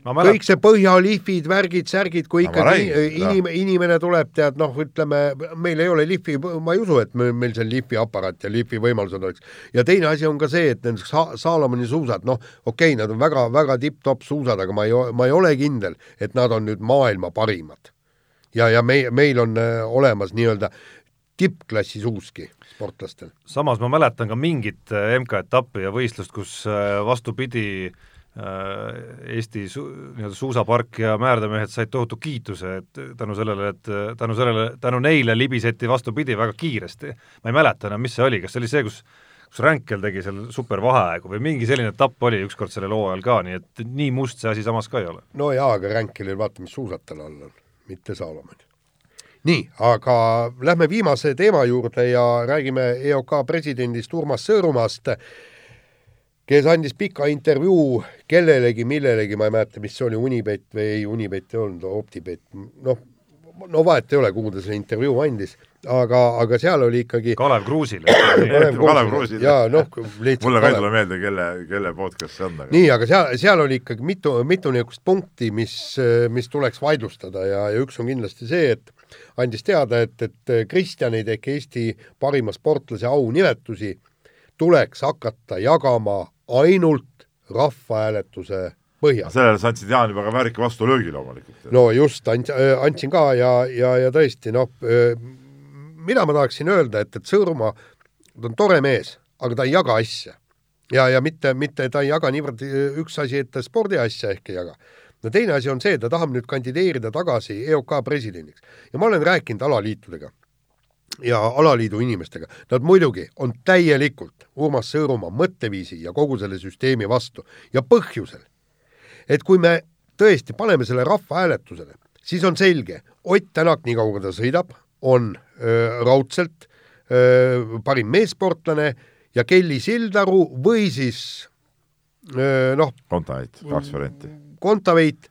kõik see põhjalihvid, värgid, särgid, kui ikkagi inim, inimene tuleb, tead noh, ütleme, meil ei ole lihvi, ma ei usu, et meil see lihviaparaat ja lihvi võimalused oleks. ja teine asi on ka see, et need sa Saalomoni suusad, noh, okei okay,, nad on väga-väga tipp-topp suusad, aga ma ei, ma ei ole kindel, et nad on nüüd maailma parimad. ja, ja me, meil on äh, olemas nii-öelda tippklassi suuski sportlastel. samas ma mäletan ka mingit äh, MK-etappi ja võistlust, kus äh, vastupidi, äh, Eesti su-, nii-öelda suusapark ja määrdemehed said tohutu kiituse, et tänu sellele, et tänu sellele, tänu neile libiseti vastupidi väga kiiresti. ma ei mäleta enam, mis see oli, kas see oli see, kus kus Ränkel tegi seal supervaheaegu või mingi selline etapp oli ükskord sellel hooajal ka, nii et nii must see asi samas ka ei ole. no jaa, aga Ränkelil vaata, mis suusad tal all on, mitte Saalomon nii, aga lähme viimase teema juurde ja räägime EOK presidendist Urmas Sõõrumaast, kes andis pika intervjuu kellelegi, millelegi, ma ei mäleta, mis see oli, Unibet või ei, Unibet ei olnud, Optibet, noh, no vahet ei ole, kuhu ta selle intervjuu andis, aga, aga seal oli ikkagi Kalev Kruusil Kalev, Kalev Kruusil. jaa, noh, lihtsalt mulle ka ei tule meelde, kelle, kelle podcast see on. nii, aga seal, seal oli ikkagi mitu, mitu niisugust punkti, mis, mis tuleks vaidlustada ja, ja üks on kindlasti see, et andis teada, et, et Kristjaneid ehk Eesti parima sportlase aunimetusi tuleks hakata jagama ainult rahvahääletuse põhjal. sellele sa andsid, Jaan, ka väärika vastulöögi loomulikult. no just, andsin ka ja, ja, ja tõesti, noh, mida ma tahaksin öelda, et, et Sõõrumaa, ta on tore mees, aga ta ei jaga asja. ja, ja mitte, mitte ta ei jaga niivõrd üks asi, et ta spordiasja ehk ei jaga no teine asi on see, ta tahab nüüd kandideerida tagasi EOK presidendiks ja ma olen rääkinud alaliitudega ja alaliidu inimestega, nad muidugi on täielikult Urmas Sõõrumaa mõtteviisi ja kogu selle süsteemi vastu ja põhjusel, et kui me tõesti paneme selle rahvahääletusele, siis on selge, Ott Tänak, nii kaua kui ta sõidab, on öö, raudselt öö, parim meessportlane ja Kelly Sildaru või siis noh. Kontaveit, kaks varianti Kontaveit,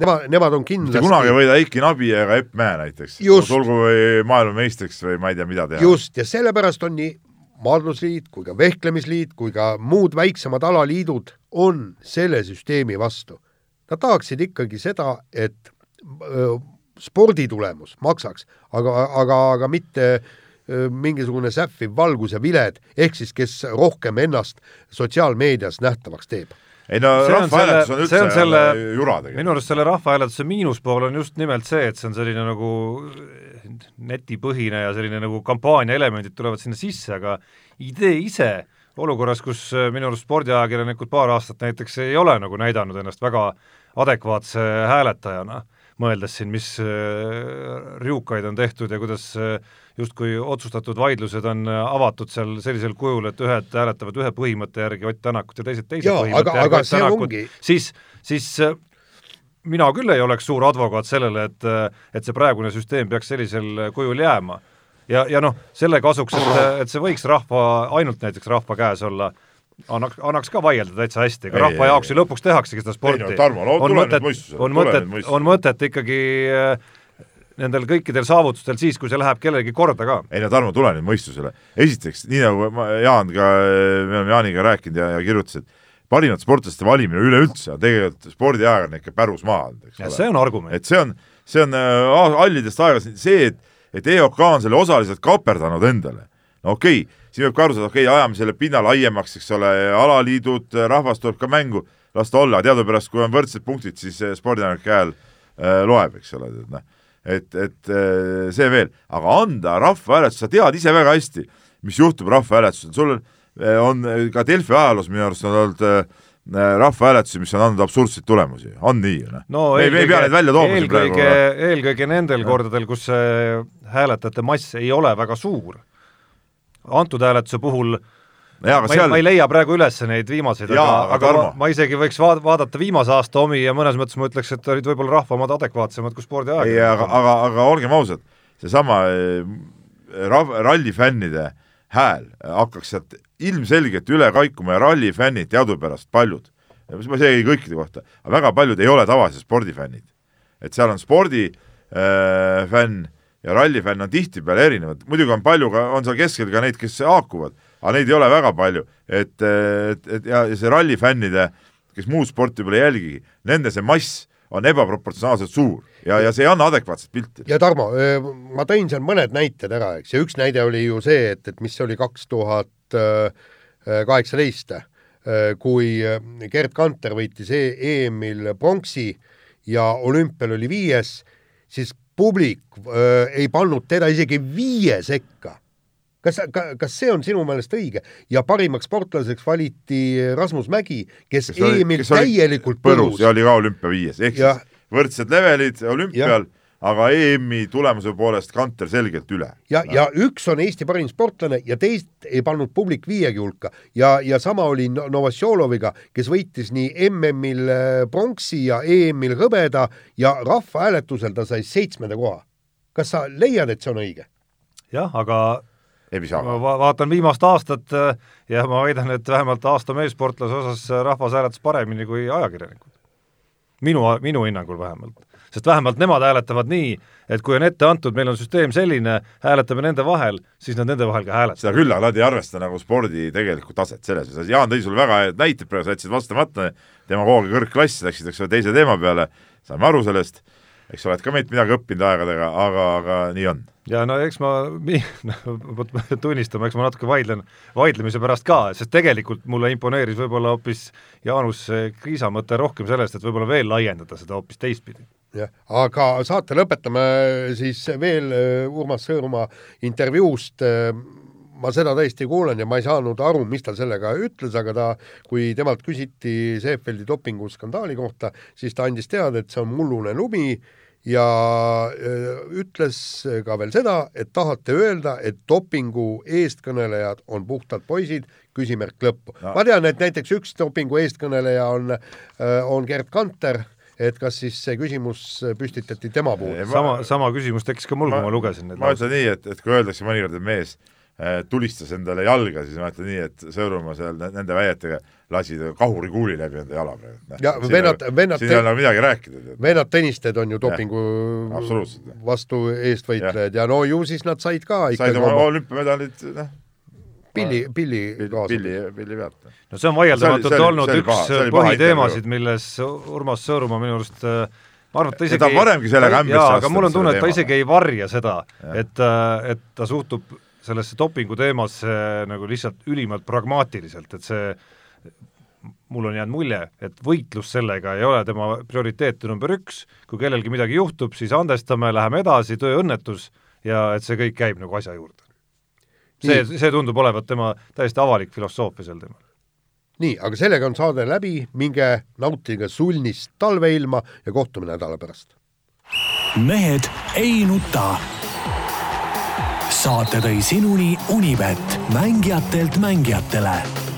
nemad, nemad on kindlasti mitte kunagi ei võida Eiki Nabi ega Epp Mäe näiteks, olgu või maailmameistriks või ma ei tea, mida teha. just, ja sellepärast on nii maadlusliit kui ka vehklemisliit kui ka muud väiksemad alaliidud on selle süsteemi vastu. Nad tahaksid ikkagi seda, et öö, sporditulemus maksaks, aga, aga, aga mitte öö, mingisugune sähviv valgus ja viled, ehk siis kes rohkem ennast sotsiaalmeedias nähtavaks teeb ei no rahvahääletus on üldse on selle, jura tegelikult. minu arust selle rahvahääletuse miinuspool on just nimelt see, et see on selline nagu netipõhine ja selline nagu kampaania elemendid tulevad sinna sisse, aga idee ise olukorras, kus minu arust spordiajakirjanikud paar aastat näiteks ei ole nagu näidanud ennast väga adekvaatse hääletajana, mõeldes siin, mis riukaid on tehtud ja kuidas justkui otsustatud vaidlused on äh, avatud seal sellisel kujul, et ühed hääletavad ühe põhimõtte järgi Ott Tänakut ja teised teise Jaa, põhimõtte aga, järgi Ott Tänakut, siis, siis äh, mina küll ei oleks suur advokaat sellele, et, äh, et see praegune süsteem peaks sellisel kujul jääma. ja, ja noh, selle kasuks, et, et see võiks rahva, ainult näiteks rahva käes olla, annaks, annaks ka vaielda täitsa hästi, ega rahva jaoks ju lõpuks tehaksegi seda sporti. No, Tarmo, no, on mõtet, on mõtet, on mõtet ikkagi äh, nendel kõikidel saavutustel siis, kui see läheb kellelegi korda ka. ei no Tarmo, tule nüüd mõistusele. esiteks, nii nagu ma, Jaan ka, me oleme Jaaniga rääkinud ja, ja kirjutas, et parimate sportlaste valimine üleüldse on tegelikult spordiajakirjanik ikka pärusmaa eks ole. see on argument. et see on, see on äh, hallidest aegadest see, et, et EOK on selle osaliselt kaperdanud endale. no okei okay,, siin võib ka aru saada, okei okay,, ajame selle pinna laiemaks, eks ole, alaliidud, rahvas tuleb ka mängu, las ta olla, teadupärast kui on võrdsed punktid, siis spordiajakirjanike hääl äh, loeb, eks ole, tead noh et, et äh, see veel, aga anda rahvahääletus, sa tead ise väga hästi, mis juhtub rahvahääletusel, sul äh, on ka Delfi ajaloos minu arust on olnud äh, rahvahääletusi, mis on andnud absurdseid tulemusi, on nii ju noh? no me, ei pea neid välja tooma siin praegu. eelkõige nendel kordadel, kus hääletajate mass ei ole väga suur. Antud hääletuse puhul aga ma, seal... ma ei leia praegu üles neid viimaseid, aga, aga, aga ma, ma isegi võiks vaad-, vaadata viimase aasta omi ja mõnes mõttes ma ütleks, et olid võib-olla rahva omad adekvaatsemad kui spordiaeg. ei, aga, aga, aga olgem ausad, seesama eh, rav-, rallifännide hääl hakkaks sealt ilmselgelt üle kaikuma ja rallifännid teadupärast paljud, ma ei räägi kõikide kohta, aga väga paljud ei ole tavalised spordifännid. et seal on spordifänn äh, ja rallifänn on tihtipeale erinevad, muidugi on palju ka, on seal keskel ka neid, kes haakuvad, aga neid ei ole väga palju, et, et, et ja, ja see rallifännide, kes muud sporti võib-olla ei jälgigi, nende see mass on ebaproportsionaalselt suur. Ja, ja see ei anna adekvaatset pilti. ja Tarmo, ma tõin seal mõned näited ära, eks, ja üks näide oli ju see, et, et mis oli kaks tuhat kaheksateist, kui Gerd Kanter võitis e EM-il pronksi ja olümpial oli viies, siis publik öö, ei pannud teda isegi viie sekka. kas, kas see on sinu meelest õige? ja parimaks sportlaseks valiti Rasmus Mägi, kes, kes EM-il täielikult põrus ja oli ka olümpiaviies, ehk ja, siis võrdsed levelid olümpial ja aga EM-i tulemuse poolest Kanter selgelt üle. ja, ja üks on Eesti parim sportlane ja teist ei pannud publik viiegi hulka ja, ja sama oli Novosjoloviga, kes võitis nii MM-il äh, pronksi ja EM-il hõbeda ja rahvahääletusel ta sai seitsmenda koha. kas sa leiad, et see on õige? jah, aga ma va vaatan viimast aastat äh, ja ma väidan, et vähemalt aasta meessportlase osas rahvas hääletas paremini kui ajakirjanikud. minu, minu hinnangul vähemalt sest vähemalt nemad hääletavad nii, et kui on ette antud, meil on süsteem selline, hääletame nende vahel, siis nad nende vahel ka hääletavad. seda küll, aga nad ei arvesta nagu spordi tegelikku taset selles osas, Jaan tõi sulle väga head näited praegu, sa jätsid vastamata, demagoogia kõrgklass, läksid, eks ole, teise teema peale, saime aru sellest, eks oled ka meilt midagi õppinud aegadega, aga, aga nii on. Ja no eks ma no, tunnistama, eks ma natuke vaidlen, vaidlemise pärast ka, sest tegelikult mulle imponeeris võib-olla hoopis Jaanus Kriisa mõte rohkem sellest, et võib-olla veel laiendada seda hoopis teistpidi jah, aga saate lõpetame siis veel äh, Urmas Sõõrumaa intervjuust. Äh, ma seda tõesti kuulan ja ma ei saanud aru, mis ta sellega ütles, aga ta, kui temalt küsiti Seefeldi dopinguskandaali kohta, siis ta andis teada, et see on mullune lumi ja äh, ütles ka veel seda, et tahate öelda, et dopingu eestkõnelejad on puhtad poisid, küsimärk lõppu. No.. ma tean, et näiteks üks dopingu eestkõneleja on, on Gerd Kanter et kas siis see küsimus püstitati tema puhul? sama, sama küsimus tekkis ka mul, kui ma lugesin neid. ma ütlen nii, et, et kui öeldakse mõnikord, et mees äh, tulistas endale jalga, siis ma ütlen nii, et Sõõrumaa seal nende väietega lasi kahurikuuli läbi enda jala praegu. ja vennad, vennad siin ei ole nagu midagi rääkida. vennad Tõnisted on ju dopingu ja, vastu eestvõitlejad ja. ja no ju siis nad said ka said oma olümpiamedalid, noh pilli, pilli kaasa. pilli, pilli pealt. no see on vaieldamatult olnud üks põhiteemasid, milles Urmas Sõõrumaa minu arust äh, ma arvan, et ta isegi ta on varemgi sellega ämbrisse astunud. aga mul on tunne, et ta isegi ei varja seda, et, äh, et ta suhtub sellesse dopingu teemasse nagu lihtsalt ülimalt pragmaatiliselt, et see mul on jäänud mulje, et võitlus sellega ei ole tema prioriteet number üks, kui kellelgi midagi juhtub, siis andestame, läheme edasi, tööõnnetus ja et see kõik käib nagu asja juurde see, see tundub olevat tema täiesti avalik filosoofia sel teemal. nii, aga sellega on saade läbi, minge nautige sulnist talveilma ja kohtume nädala pärast. mehed ei nuta. saate tõi sinuni Unibet, mängijatelt mängijatele